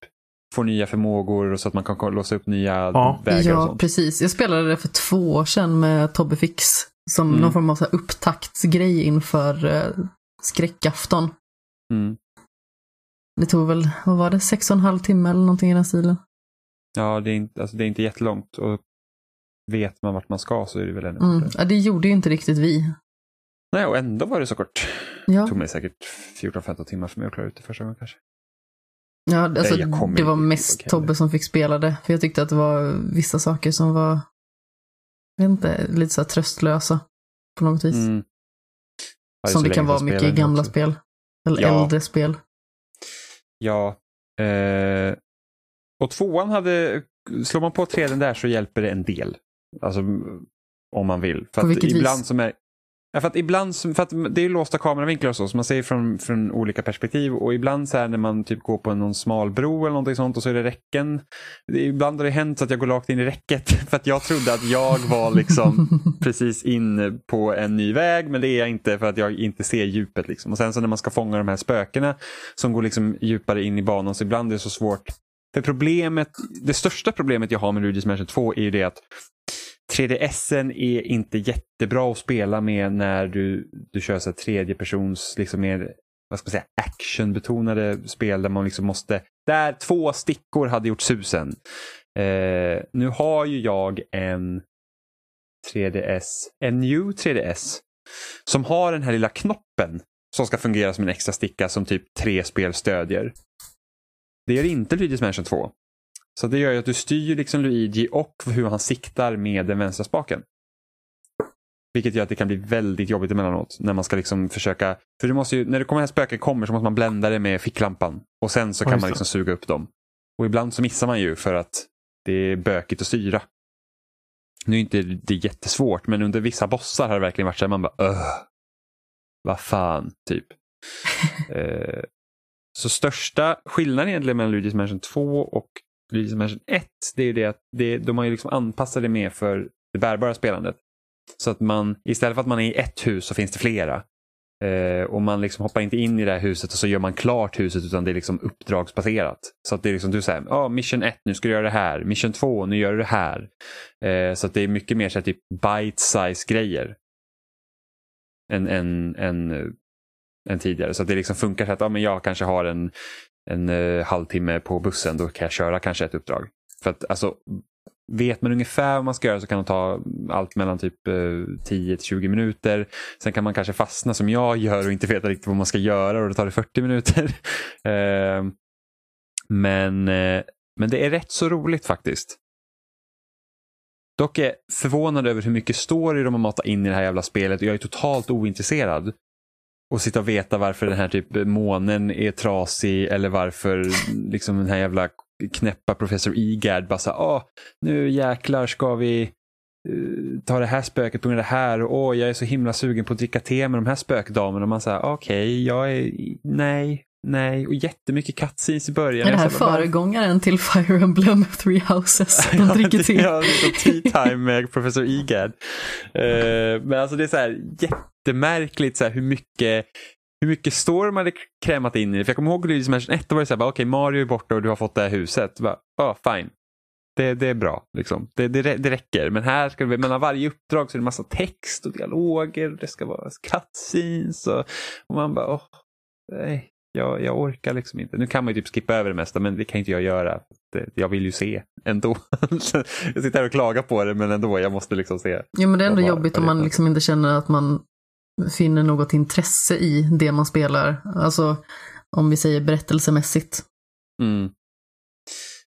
[SPEAKER 2] får nya förmågor och så att man kan låsa upp nya
[SPEAKER 1] Ja.
[SPEAKER 2] vägar och
[SPEAKER 3] Ja,
[SPEAKER 2] sånt.
[SPEAKER 3] precis. Jag spelade det för två år sedan med Tobbe Fix. Som
[SPEAKER 2] Mm.
[SPEAKER 3] någon form av så här upptaktsgrej inför eh, skräckafton.
[SPEAKER 2] Mm.
[SPEAKER 3] Det tog väl, vad var det, sex och en halv timme eller någonting i den stilen.
[SPEAKER 2] Ja, det är, inte, alltså, det är inte jättelångt. Och vet man vart man ska så är det väl ännu
[SPEAKER 3] Mm. Ja, det gjorde ju inte riktigt vi.
[SPEAKER 2] Nej, och ändå var det så kort.
[SPEAKER 3] Ja,
[SPEAKER 2] Det tog mig säkert 14-15 timmar för mig att klara ut det första gången kanske.
[SPEAKER 3] Ja, alltså,
[SPEAKER 2] Nej,
[SPEAKER 3] det var mest. Tobbe som fick spela det. För jag tyckte att det var vissa saker som var, jag vet inte, lite så tröstlösa på något vis.
[SPEAKER 2] Mm. Ja,
[SPEAKER 3] som det kan vara mycket i gamla
[SPEAKER 2] också.
[SPEAKER 3] spel. Eller
[SPEAKER 2] Ja.
[SPEAKER 3] äldre spel.
[SPEAKER 2] Ja. Eh, och tvåan hade, slår man på träden där så hjälper det en del. Alltså om man vill. För
[SPEAKER 3] På
[SPEAKER 2] att
[SPEAKER 3] vilket
[SPEAKER 2] ibland
[SPEAKER 3] vis?
[SPEAKER 2] som är Ja, för att ibland, som- för att det är låsta kameravinklar och så, så man ser från, från olika perspektiv och ibland så här när man typ går på någon smal bro eller någonting sånt och så är det räcken. Det, ibland har det hänt att jag går rakt in i räcket för att jag trodde att jag var liksom precis inne på en ny väg men det är jag inte för att jag inte ser djupet. Liksom. Och sen så när man ska fånga de här spökena som går liksom djupare in i banan så ibland är det så svårt. För problemet, det största problemet jag har med Luigi's Mansion 2 är ju det att 3DSen är inte jättebra att spela med när du, du kör så tredje persons liksom mer vad ska man säga, actionbetonade spel där man liksom måste, där två stickor hade gjort susen. Eh, nu har ju jag en 3DS, en new 3DS som har den här lilla knoppen som ska fungera som en extra sticka som typ tre spel stödjer. Det gör inte Luigi's Mansion 2. Så det gör ju att du styr liksom Luigi och hur han siktar med den vänstra spaken. Vilket gör att det kan bli väldigt jobbigt emellanåt när man ska liksom försöka, för du måste ju, när det kommer här spöken kommer så måste man blända det med ficklampan och sen så kan man liksom suga upp dem. Och ibland så missar man ju för att det är bökigt att styra. Nu är inte det jättesvårt men under vissa bossar har det verkligen varit så här man bara öh, vad fan, typ. eh, så största skillnaden egentligen mellan Luigi's Mansion 2 och Luigi's Mansion 1 det är ju det att det, de har ju liksom anpassat det mer för det bärbara spelandet. Så att man istället för att man är i ett hus så finns det flera. Eh, och man liksom hoppar inte in i det här huset och så gör man klart huset utan det är liksom uppdragsbaserat. Så att det är liksom du säger, ja mission 1 nu ska du göra det här, mission 2 nu gör du det här. Eh, så att det är mycket mer så här, typ bite size grejer. Än, än, än, eh, än tidigare. Så att det liksom funkar så att ja, men jag kanske har en, en uh, halvtimme på bussen, då kan jag köra kanske ett uppdrag. För att alltså, vet man ungefär vad man ska göra så kan det ta allt mellan typ eh, uh, 10-20 minuter. Sen kan man kanske fastna som jag gör och inte veta riktigt vad man ska göra och då tar det 40 minuter. uh, men, men det är rätt så roligt faktiskt. Dock är jag förvånad över hur mycket story de har matat in i det här jävla spelet och jag är totalt ointresserad. Och sitta och veta varför den här typ månen är trasig eller varför liksom den här jävla knäppa professor Igard bara så här, nu jäklar ska vi eh, ta det här spöket på grund av det här och åh, jag är så himla sugen på att dricka te med de här spökdamerna. Och man säger okej, jag är, nej, nej och jättemycket cutscenes i början.
[SPEAKER 3] Är det här föregångaren till Fire Emblem Three Houses? De dricker
[SPEAKER 2] det-
[SPEAKER 3] te.
[SPEAKER 2] Ja, tea time med professor Egad. Eh, men alltså det är så här jättemärkligt så här hur mycket hur mycket story de hade krämat in i det. För jag kommer ihåg Luigi's Mansion 1, då var det så här, okej Mario är borta och du har fått det här huset. Ja, oh, fine. Det, det är bra, liksom. det, det, det räcker. Men här ska det, mellan varje uppdrag så är det massa text och dialoger. Och det ska vara cutscenes och, och man bara, åh, nej, jag, jag orkar liksom inte. Nu kan man ju typ skippa över det mesta, men det kan inte jag göra. Det, jag vill ju se ändå. jag sitter här och klagar på det, men ändå, jag måste liksom se.
[SPEAKER 3] Jo, men det är ändå jobbigt om man liksom inte känner att man finner något intresse i det man spelar. Alltså, om vi säger berättelsemässigt.
[SPEAKER 2] Mm.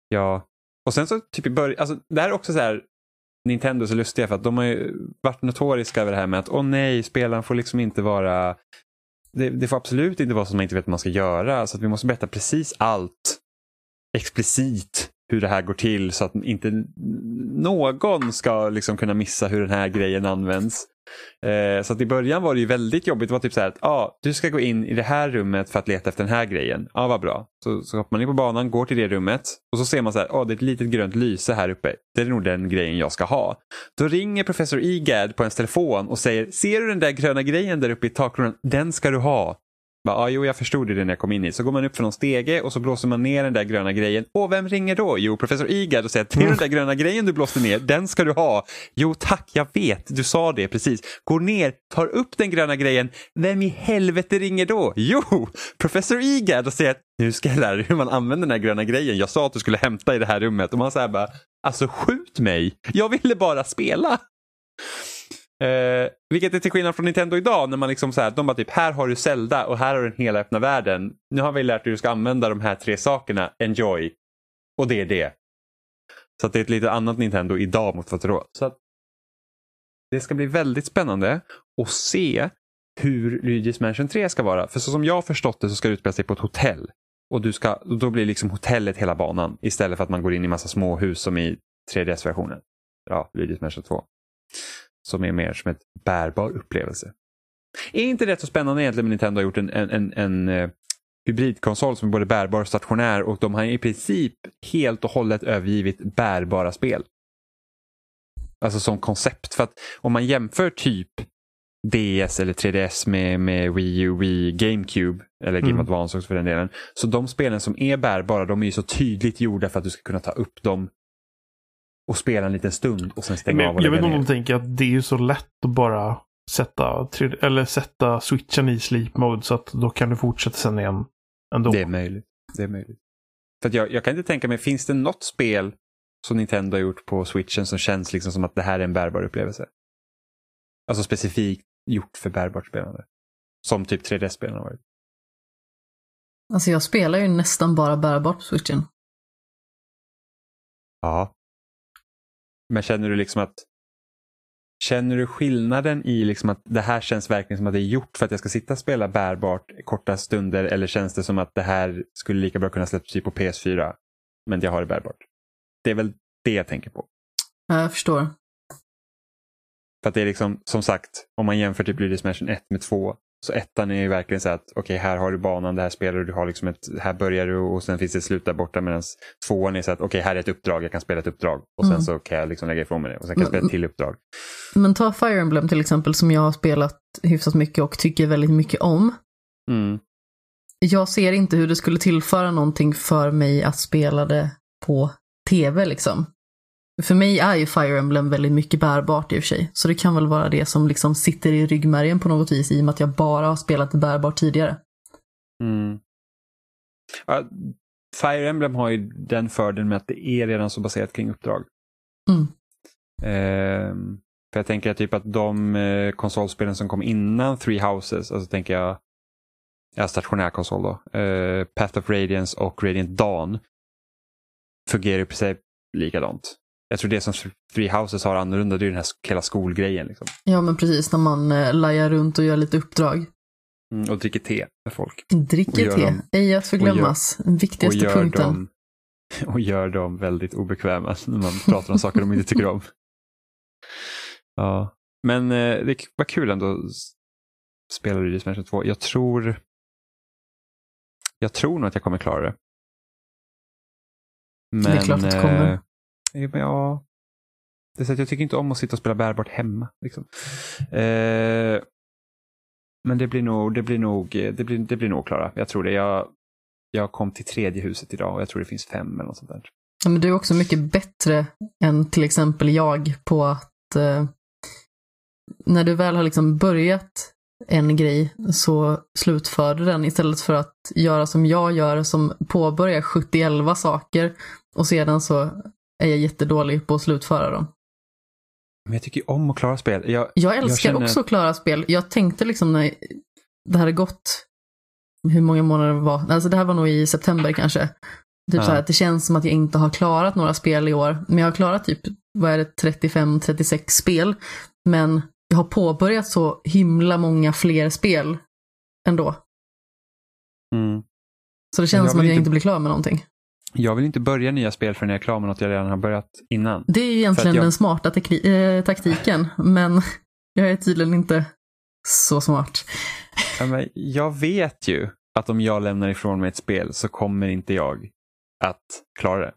[SPEAKER 2] Ja, och sen så typ i början, alltså det här är också så här Nintendo är så lustiga för att de har ju varit notoriska över det här med att åh nej, spelaren får liksom inte vara det, det får absolut inte vara så att man inte vet vad man ska göra. Så att vi måste berätta precis allt explicit hur det här går till så att inte någon ska liksom kunna missa hur den här grejen används. Eh, så att i början var det ju väldigt jobbigt. Det var typ så här att ah, du ska gå in i det här rummet för att leta efter den här grejen. Ja, ah, vad bra. Så, så hoppar man in på banan, går till det rummet och så ser man så här, ah, det är ett litet grönt lyse här uppe. Det är nog den grejen jag ska ha. Då ringer professor Igad på ens telefon och säger, ser du den där gröna grejen där uppe i takkronan? Den ska du ha. Bara, ah, jo, jag förstod det när jag kom in hit. Så går man upp för någon stege och så blåser man ner den där gröna grejen. Och vem ringer då? Jo, professor Igard och säger att det är den där gröna grejen du blåste ner, den ska du ha. Jo tack, jag vet, du sa det precis. Går ner, tar upp den gröna grejen. Vem i helvete ringer då? Jo, professor Igard och säger att nu ska jag lära dig hur man använder den här gröna grejen. Jag sa att du skulle hämta i det här rummet. Och man säger bara, alltså skjut mig. Jag ville bara spela. Eh, vilket är till skillnad från Nintendo idag när man liksom så här, de bara typ här har du Zelda och här har du den hela öppna världen. Nu har vi lärt dig hur du ska använda de här tre sakerna, enjoy. Och det är det. Så att det är ett lite annat Nintendo idag mot vad det var. Så att det ska bli väldigt spännande att se hur Luigi's Mansion 3 ska vara. För så som jag har förstått det så ska det utspela sig på ett hotell. Och du ska, då blir liksom hotellet hela banan istället för att man går in i massa små hus som i 3DS-versionen. Ja, Luigi's Mansion 2. Som är mer som ett bärbar upplevelse. Är inte det så spännande egentligen med Nintendo har gjort en, en, en, en uh, hybridkonsol som är både bärbar och stationär och de har i princip helt och hållet övergivit bärbara spel. Alltså som koncept. För att om man jämför typ DS eller 3DS med, med Wii U, Wii, GameCube eller Game mm. Advance också för den delen. Så de spelen som är bärbara de är ju så tydligt gjorda för att du ska kunna ta upp dem och spela en liten stund och sen stänga
[SPEAKER 1] Men,
[SPEAKER 2] av och
[SPEAKER 1] Jag vet inte om de tänker att det är så lätt att bara sätta, eller sätta switchen i sleep mode så att då kan du fortsätta sen igen ändå.
[SPEAKER 2] Det är möjligt. Det är möjligt. För jag, jag kan inte tänka mig, finns det något spel som Nintendo har gjort på switchen som känns liksom som att det här är en bärbar upplevelse? Alltså specifikt gjort för bärbart spelande. Som typ 3D-spelen har varit.
[SPEAKER 3] Alltså jag spelar ju nästan bara bärbart på switchen.
[SPEAKER 2] Ja. Men känner du liksom att Känner du skillnaden i liksom att det här känns verkligen som att det är gjort för att jag ska sitta och spela bärbart korta stunder eller känns det som att det här skulle lika bra kunna släppas på PS4 men jag har det bärbart? Det är väl det jag tänker på.
[SPEAKER 3] Ja, jag förstår.
[SPEAKER 2] För att det är liksom, som sagt, om man jämför typ Luigi's Mansion 1 med 2 så ettan är ju verkligen så att okej, okay, här har du banan, det här spelar du, du har liksom ett, här börjar du och sen finns det ett slut där borta medan tvåan är så att okej, okay, här är ett uppdrag, jag kan spela ett uppdrag och sen mm. så kan jag liksom lägga ifrån mig det och sen kan jag spela ett till uppdrag.
[SPEAKER 3] Men ta Fire Emblem till exempel som jag har spelat hyfsat mycket och tycker väldigt mycket om.
[SPEAKER 2] Mm.
[SPEAKER 3] Jag ser inte hur det skulle tillföra någonting för mig att spela det på tv liksom. För mig är ju Fire Emblem väldigt mycket bärbart i och för sig. Så det kan väl vara det som liksom sitter i ryggmärgen på något vis i och med att jag bara har spelat det bärbart tidigare.
[SPEAKER 2] Mm. Fire Emblem har ju den fördelen med att det är redan så baserat kring uppdrag.
[SPEAKER 3] Mm.
[SPEAKER 2] Eh, för jag tänker typ att de eh, konsolspelen som kom innan Three Houses, alltså tänker jag ja, stationär konsol då, eh, Path of Radiance och Radiant Dawn fungerar i princip likadant. Jag tror det som Three Houses har annorlunda, det är den här hela skolgrejen. Liksom.
[SPEAKER 3] Ja, men precis, när man eh, lajar runt och gör lite uppdrag.
[SPEAKER 2] Mm, och dricker te med folk.
[SPEAKER 3] Dricker te, dem, ej att förglömmas. Den viktigaste
[SPEAKER 2] och
[SPEAKER 3] punkten.
[SPEAKER 2] Dem, och gör dem väldigt obekväma när man pratar om saker de inte tycker om. Ja, men eh, det var kul ändå att spela Luigi's Mansion 2. Jag tror jag tror nog att jag kommer klara det.
[SPEAKER 3] Men, det är klart att du kommer.
[SPEAKER 2] Ja, det är så att jag tycker inte om att sitta och spela bärbart hemma. Liksom. Eh, men det blir nog, det blir nog, det blir, det blir nog Klara. Jag tror det. Jag, jag kom till tredje huset idag och jag tror det finns fem eller något sånt där.
[SPEAKER 3] Ja, men du är också mycket bättre än till exempel jag på att eh, när du väl har liksom börjat en grej så slutför du den istället för att göra som jag gör som påbörjar 71 saker och sedan så är jag jättedålig på att slutföra dem.
[SPEAKER 2] Men jag tycker om att klara spel. Jag,
[SPEAKER 3] jag älskar jag känner... också att klara spel. Jag tänkte liksom när det hade gått, hur många månader det var, alltså det här var nog i september kanske. Typ ja. så här, det känns som att jag inte har klarat några spel i år. Men jag har klarat typ, vad är det, 35-36 spel. Men jag har påbörjat så himla många fler spel ändå.
[SPEAKER 2] Mm.
[SPEAKER 3] Så det känns som att jag inte blir klar med någonting.
[SPEAKER 2] Jag vill inte börja nya spel förrän jag är klar med något jag redan har börjat innan.
[SPEAKER 3] Det är egentligen jag... den smarta äh, taktiken, men jag är tydligen inte så smart.
[SPEAKER 2] Ja, jag vet ju att om jag lämnar ifrån mig ett spel så kommer inte jag att klara det.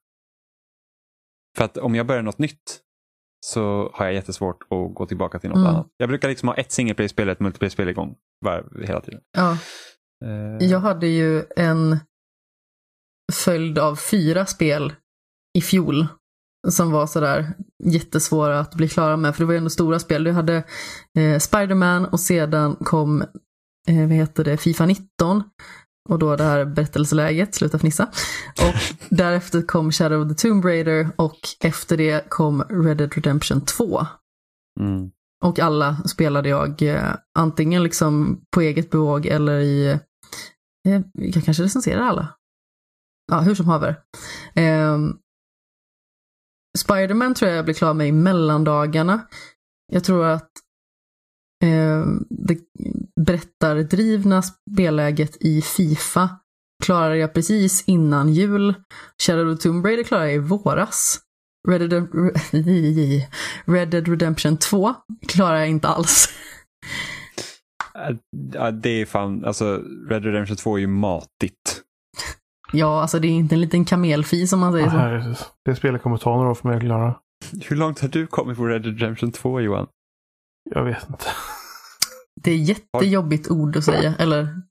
[SPEAKER 2] För att om jag börjar något nytt så har jag jättesvårt att gå tillbaka till något mm. annat. Jag brukar liksom ha ett singleplay-spel och ett multiplayer-spel igång var, hela tiden.
[SPEAKER 3] Ja. Uh... Jag hade ju en följd av fyra spel i fjol som var sådär jättesvåra att bli klara med, för det var ju ändå stora spel. Du hade eh, Spiderman och sedan kom, eh, vad heter det, Fifa 19 och då det här berättelseläget, sluta fnissa. Och därefter kom Shadow of the Tomb Raider och efter det kom Red Dead Redemption 2.
[SPEAKER 2] Mm.
[SPEAKER 3] Och alla spelade jag eh, antingen liksom på eget bevåg eller i... Eh, jag kanske recenserar alla. Ja, hur som haver. Eh, Spiderman tror jag jag blir klar med i mellandagarna. Jag tror att eh, det berättardrivna spelläget i Fifa klarade jag precis innan jul. Shadow of the Tomb Raider klarade jag i våras. Red Dead, Red Dead Redemption 2 klarar jag inte alls.
[SPEAKER 2] Äh, ja, det är fan, alltså Red Dead Redemption 2 är ju matigt.
[SPEAKER 3] Ja, alltså det är inte en liten kamelfi som man säger så.
[SPEAKER 1] Herregud. Det spelet kommer ta några år för mig att klara.
[SPEAKER 2] Hur långt har du kommit på Red Dead Redemption 2 Johan?
[SPEAKER 1] Jag vet inte.
[SPEAKER 3] Det är jättejobbigt ord att säga, eller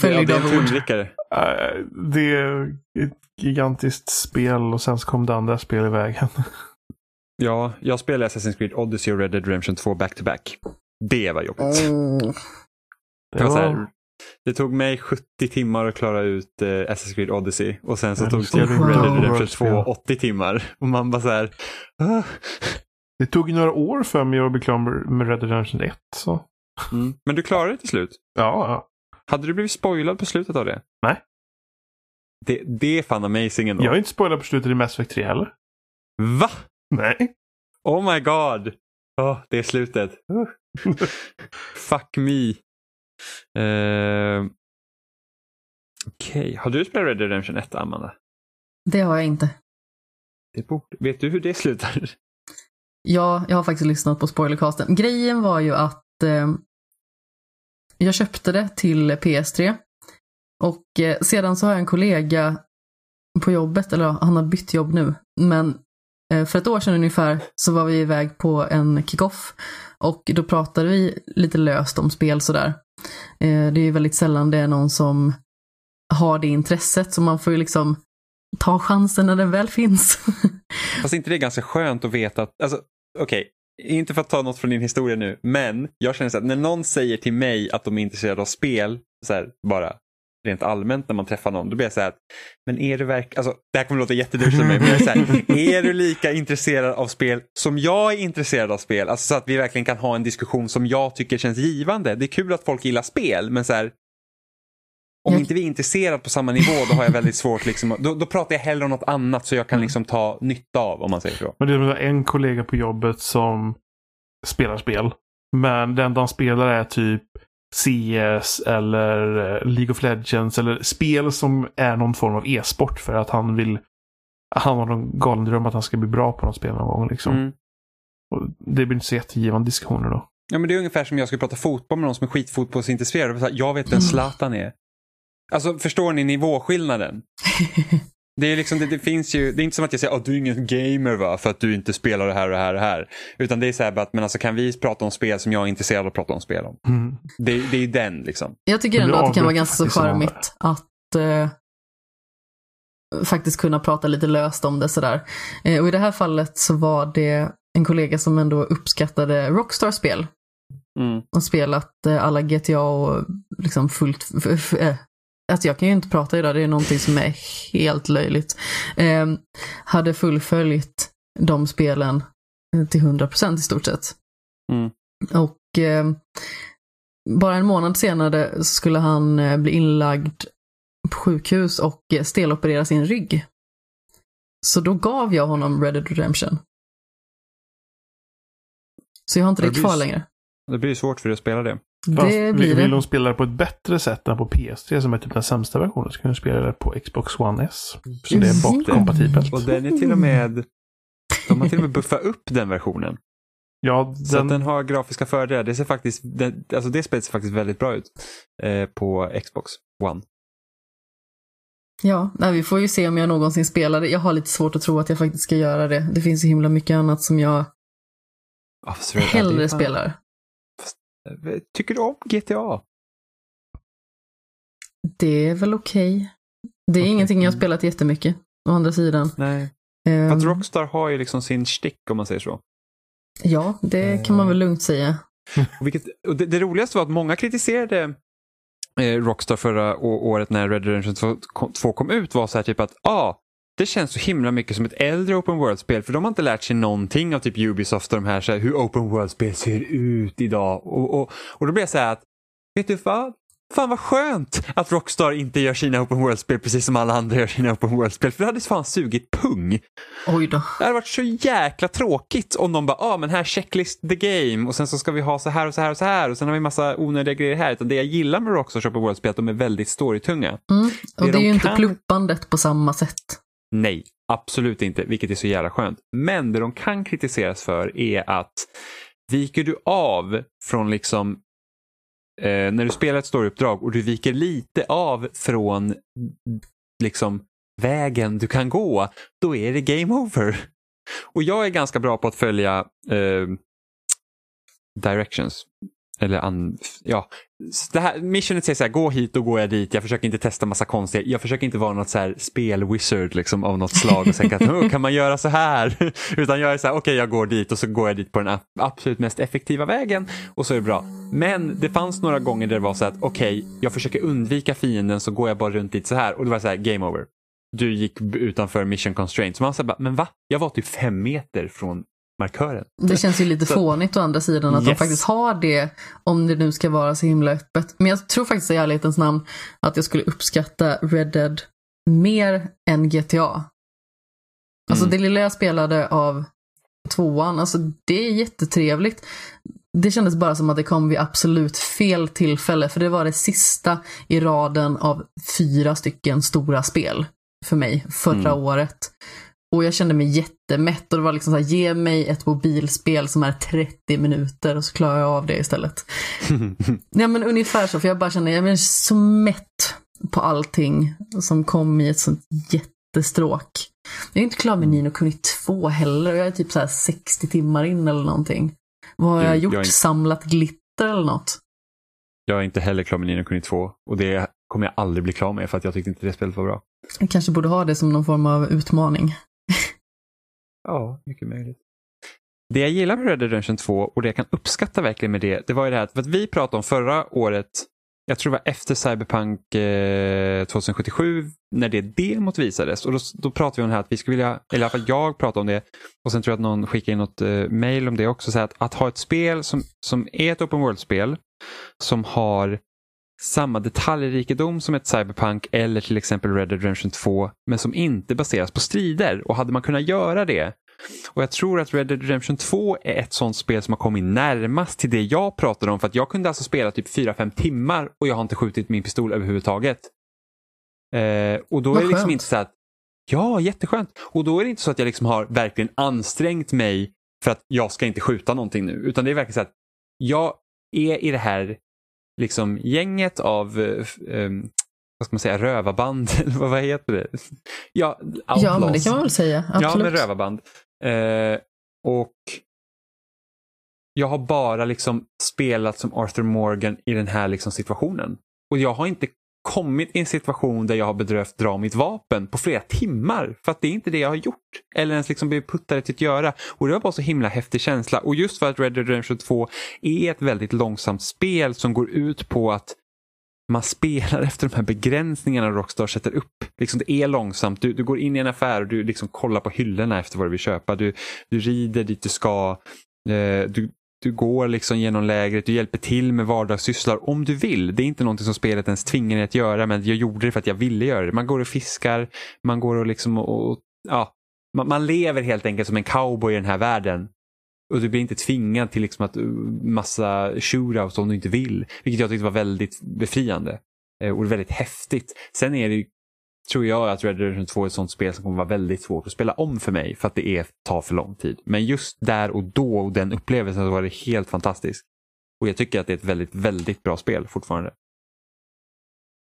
[SPEAKER 3] följd
[SPEAKER 2] det är
[SPEAKER 3] av ord.
[SPEAKER 1] Eh, Det är ett gigantiskt spel och sen så kom det andra spel i vägen.
[SPEAKER 2] Ja, jag spelade Assassin's Creed Odyssey och Red Dead Redemption 2 back to back. Det var jobbigt.
[SPEAKER 3] Mm.
[SPEAKER 1] Det
[SPEAKER 2] Det, var så
[SPEAKER 1] var,
[SPEAKER 2] här, det tog mig 70 timmar att klara ut eh, Assassin's Creed Odyssey och sen så tog
[SPEAKER 1] det
[SPEAKER 2] Red Dead. Redemption 2
[SPEAKER 1] Spel.
[SPEAKER 2] 80 timmar. Och man bara så här, ah.
[SPEAKER 1] det tog några år för mig att bli klar med- Red Dead Redemption 1. Så.
[SPEAKER 2] mm. Men du klarade det till slut.
[SPEAKER 1] Ja, ja.
[SPEAKER 2] Hade du blivit spoilad på slutet av det?
[SPEAKER 1] Nej.
[SPEAKER 2] Det, det är fan amazing ändå.
[SPEAKER 1] Jag är inte spoilad på slutet i Mass Effect 3 heller.
[SPEAKER 2] Va?
[SPEAKER 1] Nej.
[SPEAKER 2] Oh my god. Åh, det är slutet. Fuck me. Uh, Okej, har du spelat Red Dead Redemption 1, Amanda?
[SPEAKER 3] Det har jag inte.
[SPEAKER 2] Det borde... Vet du hur det slutar?
[SPEAKER 3] Ja, jag har faktiskt lyssnat på spoilercasten. Grejen var ju att eh, jag köpte det till PS3 och eh, sedan så har jag en kollega på jobbet, eller ja, han har bytt jobb nu, men eh, för ett år sedan ungefär så var vi iväg på en kick-off och då pratade vi lite löst om spel sådär. Eh, det är ju väldigt sällan det är någon som har det intresset så man får ju liksom ta chansen när den väl finns.
[SPEAKER 2] Fast inte det är ganska skönt att veta att, alltså okej, inte för att ta något från din historia nu, men jag känner så att när någon säger till mig att de är intresserade av spel, så här, bara rent allmänt när man träffar någon, då blir jag så här att, men är du verkligen, alltså det här kommer låta jätteduscht av mig, men jag är så här, är du lika intresserad av spel som jag är intresserad av spel? Alltså så att vi verkligen kan ha en diskussion som jag tycker känns givande. Det är kul att folk gillar spel, men så här, om inte vi är intresserade på samma nivå då har jag väldigt svårt, liksom, då, då pratar jag hellre om något annat så jag kan liksom ta nytta av om man säger så.
[SPEAKER 1] Men det är en kollega på jobbet som spelar spel. Men det enda han spelar är typ CS eller eh, League of Legends eller spel som är någon form av e-sport för att han vill han har någon galen dröm att han ska bli bra på något spel någon gång. Liksom.
[SPEAKER 2] Mm.
[SPEAKER 1] Och det blir inte så jättegivande diskussioner då.
[SPEAKER 2] Ja, men det är ungefär som jag skulle prata fotboll med någon som är skitfotbollsintresserad. Jag vet vem Zlatan är. Alltså förstår ni nivåskillnaden? Det är liksom, det, det finns ju, det är inte som att jag säger att du är ingen gamer va, för att du inte spelar det här och det här och det här. Utan det är så här att, men alltså kan vi prata om spel som jag är intresserad av att prata om spel om?
[SPEAKER 1] Mm.
[SPEAKER 2] Det, det är ju den liksom.
[SPEAKER 3] Jag tycker ändå att det kan vara ganska så charmigt att eh, faktiskt kunna prata lite löst om det sådär. Eh, och i det här fallet så var det en kollega som ändå uppskattade Rockstar-spel
[SPEAKER 2] Mm.
[SPEAKER 3] och spelat eh, alla GTA och liksom fullt... Alltså jag kan ju inte prata idag, det är någonting som är helt löjligt. Eh, hade fullföljt de spelen eh, till 100% i stort sett.
[SPEAKER 2] Mm.
[SPEAKER 3] Och eh, bara en månad senare skulle han eh, bli inlagd på sjukhus och eh, steloperera sin rygg. Så då gav jag honom Red Dead Redemption. Så jag har inte det
[SPEAKER 2] det
[SPEAKER 3] kvar längre.
[SPEAKER 2] Det blir svårt för dig att spela det.
[SPEAKER 1] Fast
[SPEAKER 3] Det
[SPEAKER 1] vill,
[SPEAKER 3] blir
[SPEAKER 1] vill de spela det på ett bättre sätt än på PS3 som är typ den sämsta versionen så kan du spela det på Xbox One S. Så det är bakkompatibelt.
[SPEAKER 2] Och den är till och med, de har till och med buffat upp den versionen.
[SPEAKER 1] Ja,
[SPEAKER 2] Så
[SPEAKER 1] den,
[SPEAKER 2] att den har grafiska fördelar. Det ser faktiskt, det, alltså det spelet ser faktiskt väldigt bra ut eh, på Xbox One.
[SPEAKER 3] Ja, nej, vi får ju se om jag någonsin spelar det. Jag har lite svårt att tro att jag faktiskt ska göra det. Det finns så himla mycket annat som jag hellre spelar.
[SPEAKER 2] Tycker du om GTA?
[SPEAKER 3] Det är väl okej. Det är
[SPEAKER 2] Okej.
[SPEAKER 3] ingenting jag
[SPEAKER 2] Mm.
[SPEAKER 3] spelat jättemycket, å andra sidan.
[SPEAKER 2] Nej.
[SPEAKER 3] Ehm,
[SPEAKER 2] För att Rockstar har ju liksom sin stick om man säger så.
[SPEAKER 3] Ja, det kan man väl lugnt säga.
[SPEAKER 2] Och vilket, och det, det roligaste var att många kritiserade eh, Rockstar förra året när Red Redemption 2 kom- 2 kom ut var så här typ att ah, det känns så himla mycket som ett äldre open world-spel för de har inte lärt sig någonting av typ Ubisoft och de här, så här hur open world-spel ser ut idag. Och, och, och då blir jag så här att, vet du vad? Fan vad skönt att Rockstar inte gör sina open world-spel precis som alla andra gör sina open world-spel. För det hade fan sugit pung.
[SPEAKER 3] Oj då.
[SPEAKER 2] Det hade varit så jäkla tråkigt om de bara, ja ah, men här checklist the game och sen så ska vi ha så här och så här och så här och sen har vi massa onödiga grejer här. Utan det jag gillar med Rockstars open world-spel är att de är väldigt storytunga.
[SPEAKER 3] Mm. Och
[SPEAKER 2] Det
[SPEAKER 3] det,
[SPEAKER 2] de
[SPEAKER 3] är ju inte
[SPEAKER 2] kan-
[SPEAKER 3] pluppandet på samma sätt.
[SPEAKER 2] Nej, absolut inte, vilket är så jävla skönt. Men det de kan kritiseras för är att viker du av från liksom eh, när du spelar ett storyuppdrag och du viker lite av från liksom vägen du kan gå, då är det game over. Och jag är ganska bra på att följa eh, directions. Eller an, ja, det här, missionet säger så här, gå hit och går jag dit. Jag försöker inte testa massa konstiga, jag försöker inte vara något så här spelwizard liksom, av något slag och tänka att kan man göra så här? Utan jag är så här, okej jag går dit och så går jag dit på den absolut mest effektiva vägen och så är det bra. Men det fanns några gånger där det var så att okej, jag försöker undvika fienden så går jag bara runt dit så här och det var så här, game over. Du gick utanför mission constraint. Så man sa bara, men va? Jag var typ fem meter från markören.
[SPEAKER 3] Det känns ju lite
[SPEAKER 2] Så-
[SPEAKER 3] fånigt å andra sidan att de
[SPEAKER 2] Yes.
[SPEAKER 3] faktiskt har det om det nu ska vara så himla öppet. Men jag tror faktiskt i ärlighetens namn att jag skulle uppskatta Red Dead mer än GTA. Alltså
[SPEAKER 2] Mm.
[SPEAKER 3] det lilla jag spelade av tvåan, alltså det är jättetrevligt. Det kändes bara som att det kom vid absolut fel tillfälle för det var det sista i raden av fyra stycken stora spel för mig förra
[SPEAKER 2] Mm.
[SPEAKER 3] året. Och jag kände mig jättemätt och det var liksom så här, ge mig ett mobilspel som är 30 minuter och så klarar jag av det istället. Ja men ungefär så, för jag bara känner, jag är så mätt på allting som kom i ett sånt jättestråk. Jag är inte klar med Nino Kuni 2 heller och jag är typ så här 60 timmar in eller någonting. Vad har jag
[SPEAKER 2] jag
[SPEAKER 3] gjort?
[SPEAKER 2] är inte-
[SPEAKER 3] Samlat glitter eller något?
[SPEAKER 2] jag är inte heller klar med Nino Kuni 2 och det kommer jag aldrig bli klar med för att jag tyckte inte det spelet var bra.
[SPEAKER 3] Jag kanske borde ha det som någon form av utmaning.
[SPEAKER 2] Ja, mycket möjligt. Det jag gillar med Red Dead Redemption 2 och det jag kan uppskatta verkligen med det, det var ju det här att, vi pratade om förra året, jag tror det var efter Cyberpunk eh, 2077, när det demot visades. Och då, då pratade vi om det här att vi skulle vilja, eller i alla fall jag pratade om det, och sen tror jag att någon skickade in något eh, mail om det också, så att, att ha ett spel som, som är ett open world-spel, som har samma detaljrikedom som ett Cyberpunk eller till exempel Red Dead Redemption 2 men som inte baseras på strider. Och hade man kunnat göra det och jag tror att Red Dead Redemption 2 är ett sånt spel som har kommit närmast till det jag pratade om för att jag kunde alltså spela typ 4-5 timmar och jag har inte skjutit min pistol överhuvudtaget. Eh, och då
[SPEAKER 3] Vad
[SPEAKER 2] är det liksom
[SPEAKER 3] skönt.
[SPEAKER 2] inte så att Ja, jätteskönt. Och då är det inte så att jag liksom har verkligen ansträngt mig för att jag ska inte skjuta någonting nu. Utan det är verkligen så att jag är i det här liksom gänget av eh, ehm, vad ska man säga, rövarband, eller vad vad heter det? Ja, outlaws.
[SPEAKER 3] Ja, men det kan man väl säga.
[SPEAKER 2] Ja,
[SPEAKER 3] Absolut.
[SPEAKER 2] med rövarband. Eh, och jag har bara liksom spelat som Arthur Morgan i den här liksom situationen. Och jag har inte kommit i en situation där jag har bedrövt dra mitt vapen på flera timmar. För att det är inte det jag har gjort. Eller ens liksom blivit puttade till att göra. Och det var bara så himla häftig känsla. Och just för att Red Dead Redemption 2 är ett väldigt långsamt spel som går ut på att man spelar efter de här begränsningarna Rockstar sätter upp. Liksom det är långsamt. Du, du går in i en affär och du liksom kollar på hyllorna efter vad du vill köpa. Du, du rider dit du ska. Eh, du, du går liksom genom lägret. Du hjälper till med vardagssysslor om du vill. Det är inte någonting som spelet ens tvingar dig att göra men jag gjorde det för att jag ville göra det. Man går och fiskar. Man går och liksom och, och ja, man, man lever helt enkelt som en cowboy i den här världen. Och du blir inte tvingad till liksom att uh, massa shootouts om du inte vill. Vilket jag tyckte var väldigt befriande. Eh, och väldigt häftigt. Sen är det ju, tror jag att Red Dead Redemption 2 är ett sånt spel som kommer vara väldigt svårt att spela om för mig. För att det är, tar för lång tid. Men just där och då och den upplevelsen så var det helt fantastiskt. Och jag tycker att det är ett väldigt, väldigt bra spel fortfarande.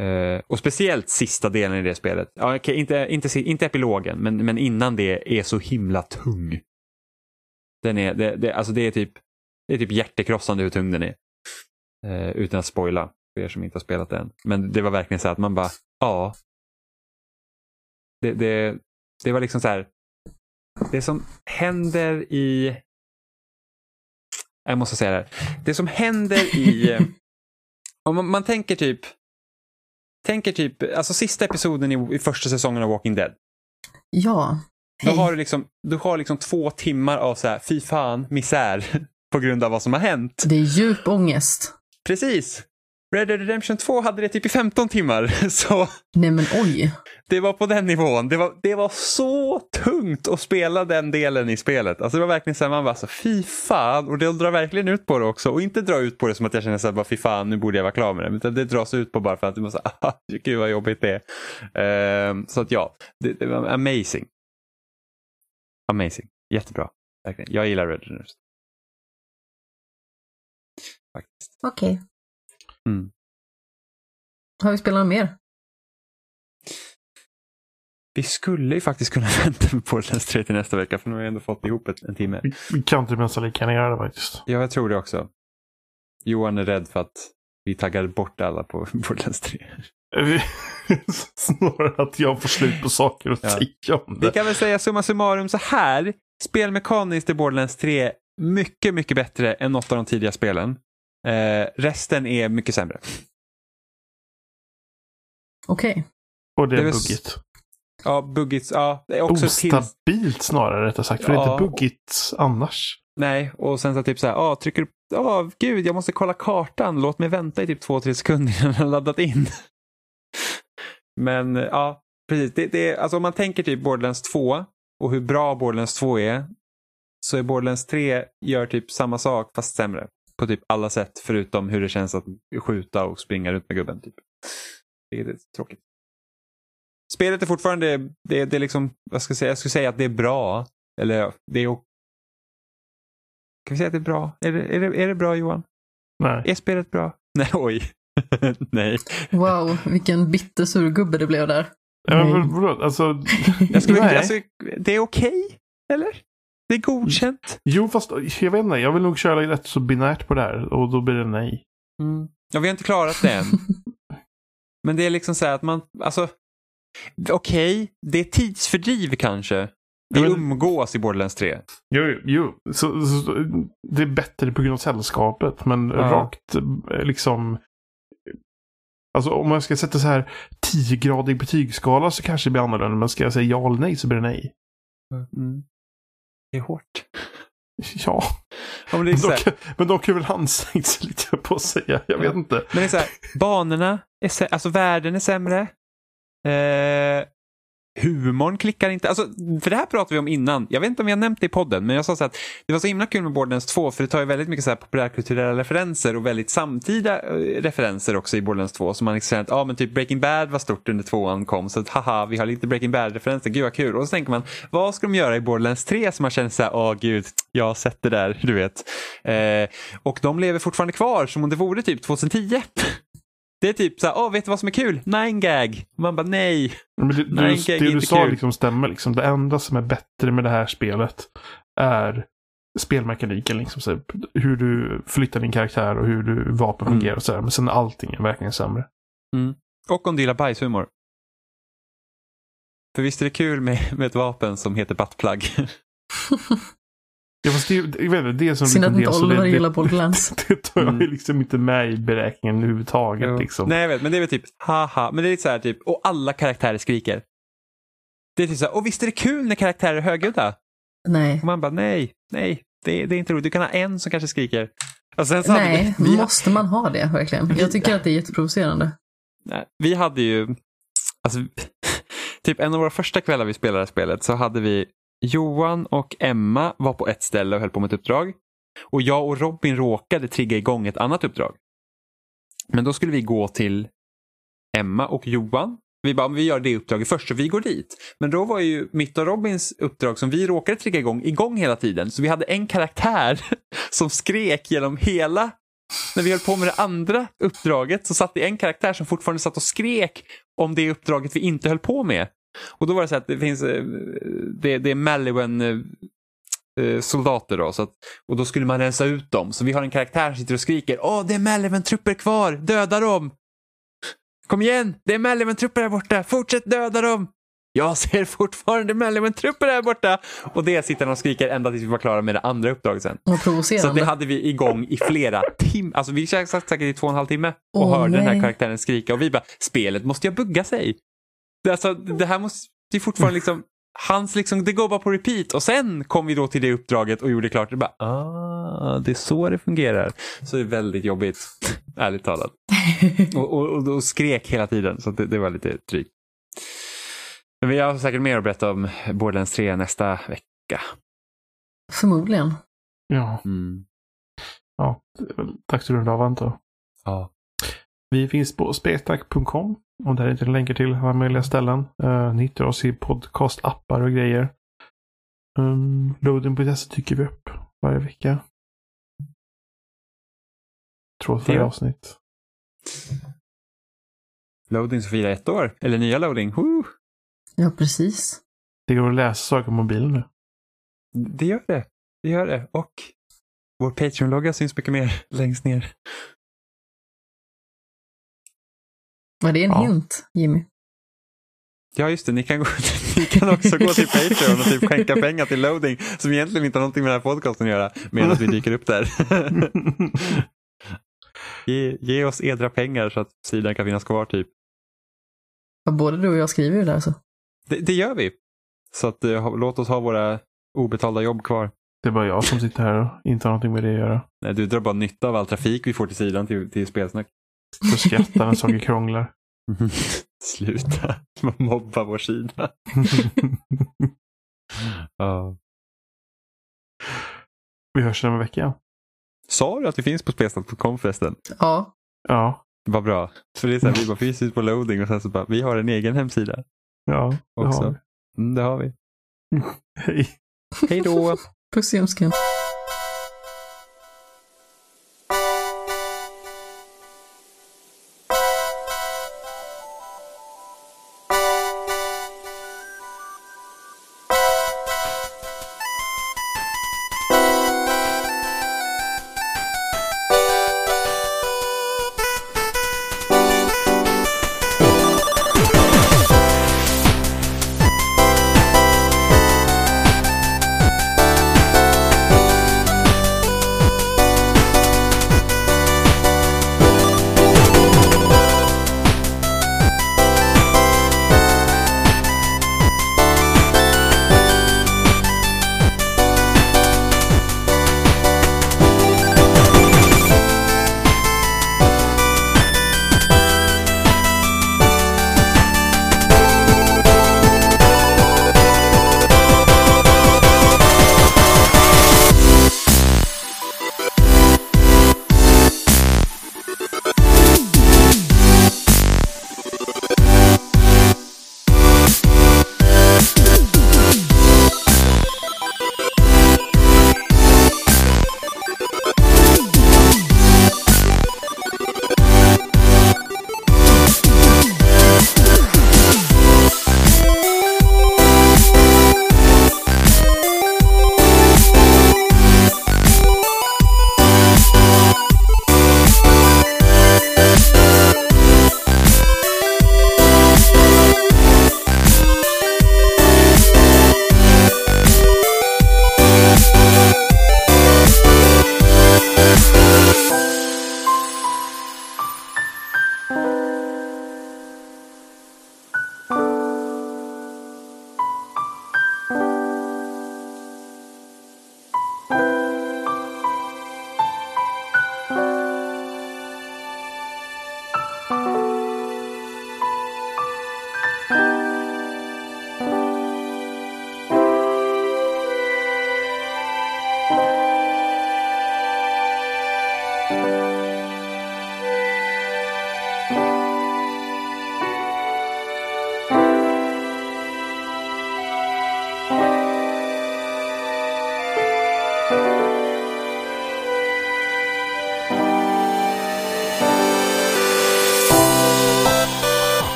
[SPEAKER 2] Uh, och speciellt sista delen i det spelet. Ja, okay, inte, inte, inte epilogen, men, men innan det är så himla tung. Den är, det, det, alltså det är typ, det är typ hjärtekrossande hur tung den är. Uh, utan att spoila för er som inte har spelat den. Men det var verkligen så att man bara, ja. Det, det, det var liksom så här. Det som händer i... Jag måste säga det här. Det som händer i... om man, man tänker typ... Tänker typ, alltså sista episoden i, i första säsongen av Walking Dead.
[SPEAKER 3] Ja.
[SPEAKER 2] Då har du, liksom, du har liksom två timmar av så här, fy fan, misär på grund av vad som har hänt.
[SPEAKER 3] Det är djup ångest.
[SPEAKER 2] Precis. Red Dead Redemption 2 hade det typ i 15 timmar. Så
[SPEAKER 3] Nej men oj.
[SPEAKER 2] det var på den nivån. Det var, det var så tungt att spela den delen i spelet. Alltså det var verkligen så här, man bara så fy fan. Och det drar verkligen ut på det också. Och inte dra ut på det som att jag känner så här, bara fy fan, nu borde jag vara klar med det. Utan det dras ut på bara för att du måste, ah, gud vad jobbigt det är. Ehm, så att ja, det, det var amazing. Amazing. Jättebra. Verkligen. Jag gillar Red Dead. Faktiskt.
[SPEAKER 3] Okej.
[SPEAKER 2] Mm.
[SPEAKER 3] Har vi spelat något mer?
[SPEAKER 2] Vi skulle ju faktiskt kunna vänta med Borderlands 3 till nästa vecka för nu har jag ändå fått ihop ett, en timme.
[SPEAKER 1] Vi, vi kan inte nästan lika gärna göra det faktiskt.
[SPEAKER 2] Ja, jag tror det också. Johan är rädd för att vi taggade bort alla på Borderlands 3.
[SPEAKER 1] Vi- Snarare att jag får slut på saker att
[SPEAKER 2] Ja.
[SPEAKER 1] om
[SPEAKER 2] Vi kan väl säga summa summarum så här. Spelmekaniskt är Borderlands 3 mycket, mycket bättre än något av de tidiga spelen. Eh, resten är mycket sämre.
[SPEAKER 3] Okej.
[SPEAKER 1] Och det
[SPEAKER 2] det
[SPEAKER 1] är buggigt.
[SPEAKER 2] Ja, buggigt. Ja, det är också till...
[SPEAKER 1] Ostabilt snarare rättare sagt. För det är
[SPEAKER 2] Ja.
[SPEAKER 1] inte buggigt annars.
[SPEAKER 2] Nej, och sen så typ så här, ah, trycker du, ah, gud, jag måste kolla kartan, låt mig vänta i typ två, tre sekunder innan den laddat in. Men ja, precis. Det, det, alltså om man tänker typ Borderlands 2 och hur bra Borderlands 2 är, så är Borderlands 3 gör typ samma sak fast sämre. På typ alla sätt förutom hur det känns att skjuta och springa runt med gubben. Typ. Det är lite tråkigt. Spelet är fortfarande, det, det är liksom, vad ska jag säga, jag skulle säga att det är bra. Eller det är Kan vi säga att det är bra? Är det, är det, är det bra Johan?
[SPEAKER 1] Nej.
[SPEAKER 2] Är spelet bra? Nej, oj. Nej.
[SPEAKER 3] Wow, vilken bittersur gubbe det blev där.
[SPEAKER 1] Ja, men? Alltså,
[SPEAKER 2] Jag skulle, alltså, det är okej, eller? Det är godkänt.
[SPEAKER 1] Jo, fast jag vet inte. Jag vill nog köra rätt så binärt på det här och då blir det nej.
[SPEAKER 2] Mm. Ja, vi har inte klarat det än. Men det är liksom så här att man, alltså, okej, det är tidsfördriv kanske. Vi
[SPEAKER 1] Ja, men-
[SPEAKER 2] umgås i Borderlands 3.
[SPEAKER 1] Jo, jo. Så, så, så, det är bättre på grund av sällskapet. Men
[SPEAKER 2] Ja.
[SPEAKER 1] rakt eh, liksom... Alltså om man ska sätta så här 10-gradig betygsskala så kanske det blir annorlunda. Men ska jag säga ja eller nej så blir det nej.
[SPEAKER 2] Mm. Det är hårt.
[SPEAKER 1] Ja,
[SPEAKER 2] Ja, men, det är
[SPEAKER 1] men kan, men de kan väl ansträngt sig lite på att säga. Jag vet
[SPEAKER 2] Ja.
[SPEAKER 1] inte.
[SPEAKER 2] men det är så här, banorna, är alltså världen är sämre. Eh, humorn klickar inte. Alltså, för det här pratade vi om innan. Jag vet inte om jag nämnt det i podden, men jag sa så att det var så himla kul med Borderlands 2 för det tar ju väldigt mycket så här populärkulturella referenser och väldigt samtida eh, referenser också i Borderlands 2. Så man liksom att ah, men typ Breaking Bad var stort under tvåan kom, så att haha, vi har lite Breaking Bad-referenser, gud vad kul. Och så tänker man, vad ska de göra i Borderlands 3 som man känner så här, åh gud, jag har sett det där, du vet. Eh, och de lever fortfarande kvar som om det vore typ 2010. Det är typ så här, åh, vet du vad som är kul? Nine gag. Man bara nej.
[SPEAKER 1] Men det,
[SPEAKER 2] Nej,
[SPEAKER 1] det,
[SPEAKER 2] gag
[SPEAKER 1] det
[SPEAKER 2] är
[SPEAKER 1] du
[SPEAKER 2] inte
[SPEAKER 1] sa
[SPEAKER 2] kul.
[SPEAKER 1] liksom stämmer. Liksom. Det enda som är bättre med det här spelet är spelmekaniken. Liksom, så här, hur du flyttar din karaktär och hur du vapen
[SPEAKER 2] Mm.
[SPEAKER 1] fungerar. Och så där. Men sen allting är verkligen sämre.
[SPEAKER 2] Och om du gillar bajshumor. För visst är det kul med, med ett vapen som heter buttplug?
[SPEAKER 1] Ja, fast det, jag vet inte, det är som
[SPEAKER 3] Synd att
[SPEAKER 1] liten
[SPEAKER 3] inte Oliver
[SPEAKER 1] det,
[SPEAKER 3] gillar
[SPEAKER 1] det,
[SPEAKER 3] Borderlands.
[SPEAKER 1] det tar jag
[SPEAKER 2] Mm.
[SPEAKER 1] ju liksom inte med i beräkningen överhuvudtaget.
[SPEAKER 2] Jo.
[SPEAKER 1] Liksom.
[SPEAKER 2] Nej jag vet, men det är väl typ haha. Men det är lite så här typ, och alla karaktärer skriker. Det är typ så här, och visst är det kul när karaktärer är högljudda?
[SPEAKER 3] Nej.
[SPEAKER 2] Och man bara nej, nej, det, det är inte roligt. Du kan ha en som kanske skriker. Och sen så hade
[SPEAKER 3] Nej,
[SPEAKER 2] vi, vi,
[SPEAKER 3] måste man ha det verkligen? Jag tycker att det är jätteprovocerande.
[SPEAKER 2] Nej, vi hade ju, alltså, typ en av våra första kvällar vi spelade det spelet så hade vi Johan och Emma var på ett ställe och höll på med ett uppdrag. Och jag och Robin råkade trigga igång ett annat uppdrag. Men då skulle vi gå till Emma och Johan. Vi bara, vi gör det uppdraget först så vi går dit. Men då var ju mitt och Robins uppdrag som vi råkade trigga igång igång hela tiden. Så vi hade en karaktär som skrek genom hela när vi höll på med det andra uppdraget så satt det en karaktär som fortfarande satt och skrek om det uppdraget vi inte höll på med. Och då var det så att det finns, eh, det, det är Maliwan eh, eh, soldater då. Så att, och då skulle man rensa ut dem. Så vi har en karaktär som sitter och skriker Åh, det är Maliwan-trupper kvar, döda dem! Kom igen, det är Maliwan-trupper här borta, fortsätt döda dem! Jag ser fortfarande Maliwan-trupper här borta! Och det sitter han och skriker ända tills vi var klara med det andra uppdraget sen.
[SPEAKER 3] Vad
[SPEAKER 2] Så
[SPEAKER 3] provocerande.
[SPEAKER 2] det hade vi igång i flera timmar. Alltså vi satt säkert i två och en halv timme och
[SPEAKER 3] Åh,
[SPEAKER 2] hörde den här
[SPEAKER 3] nej.
[SPEAKER 2] karaktären skrika och vi bara, spelet måste jag bugga sig. Det, alltså, det här måste ju fortfarande liksom, hans liksom, det går bara på repeat och sen kom vi då till det uppdraget och gjorde klart. Det bara, ah, det är så det fungerar. Så det är väldigt jobbigt, ärligt talat. Och, och, och, och skrek hela tiden så det, det var lite drygt. Men vi har säkert mer att berätta om Borderlands 3 nästa vecka.
[SPEAKER 3] Förmodligen.
[SPEAKER 1] Ja,
[SPEAKER 2] Mm.
[SPEAKER 1] ja väl dags att runda av jag.
[SPEAKER 2] Ja.
[SPEAKER 1] Vi finns på spelsnack.com och där hittar ni länkar till alla möjliga ställen. Uh, ni hittar oss i podcastappar och grejer. Um, Loading.se tycker vi upp varje vecka. Tror att varje
[SPEAKER 2] Ja.
[SPEAKER 1] avsnitt.
[SPEAKER 2] Loading som firar ett år, eller nya Loading. Woo!
[SPEAKER 3] Ja, precis.
[SPEAKER 1] Det går att läsa saker på mobilen nu.
[SPEAKER 2] Det gör det. Det gör det. Och vår Patreon-logga syns mycket mer längst ner.
[SPEAKER 3] Var det en
[SPEAKER 1] Ja.
[SPEAKER 3] hint, Jimmy?
[SPEAKER 2] Ja, just det. Ni kan, gå, ni kan också gå till Patreon och typ skänka pengar till Loading som egentligen inte har någonting med den här podcasten att göra medan vi dyker upp där. ge, ge oss edra pengar så att sidan kan finnas kvar typ.
[SPEAKER 3] Ja, både du och jag skriver ju där så.
[SPEAKER 2] Det, det gör vi. Så att, eh, låt oss ha våra obetalda jobb kvar.
[SPEAKER 1] det är bara jag som sitter här och inte har någonting med det att göra.
[SPEAKER 2] Nej, du drar bara nytta av all trafik vi får till sidan till, till spelsnack.
[SPEAKER 1] Så skrattar när saker krånglar.
[SPEAKER 2] Sluta mobba vår sida. Ja.
[SPEAKER 1] vi hörs om en vecka.
[SPEAKER 2] Sa du att vi finns på spelsnack.com förresten?
[SPEAKER 3] Ja,
[SPEAKER 1] Ja,
[SPEAKER 2] Vad bra. För det är så här, vi bara finns ute på loading och sen så bara, vi har en egen hemsida.
[SPEAKER 1] ja, det
[SPEAKER 2] Också.
[SPEAKER 1] har vi.
[SPEAKER 2] Mm, det har vi.
[SPEAKER 1] Hej.
[SPEAKER 2] Hej då!
[SPEAKER 3] puss i ljumsken.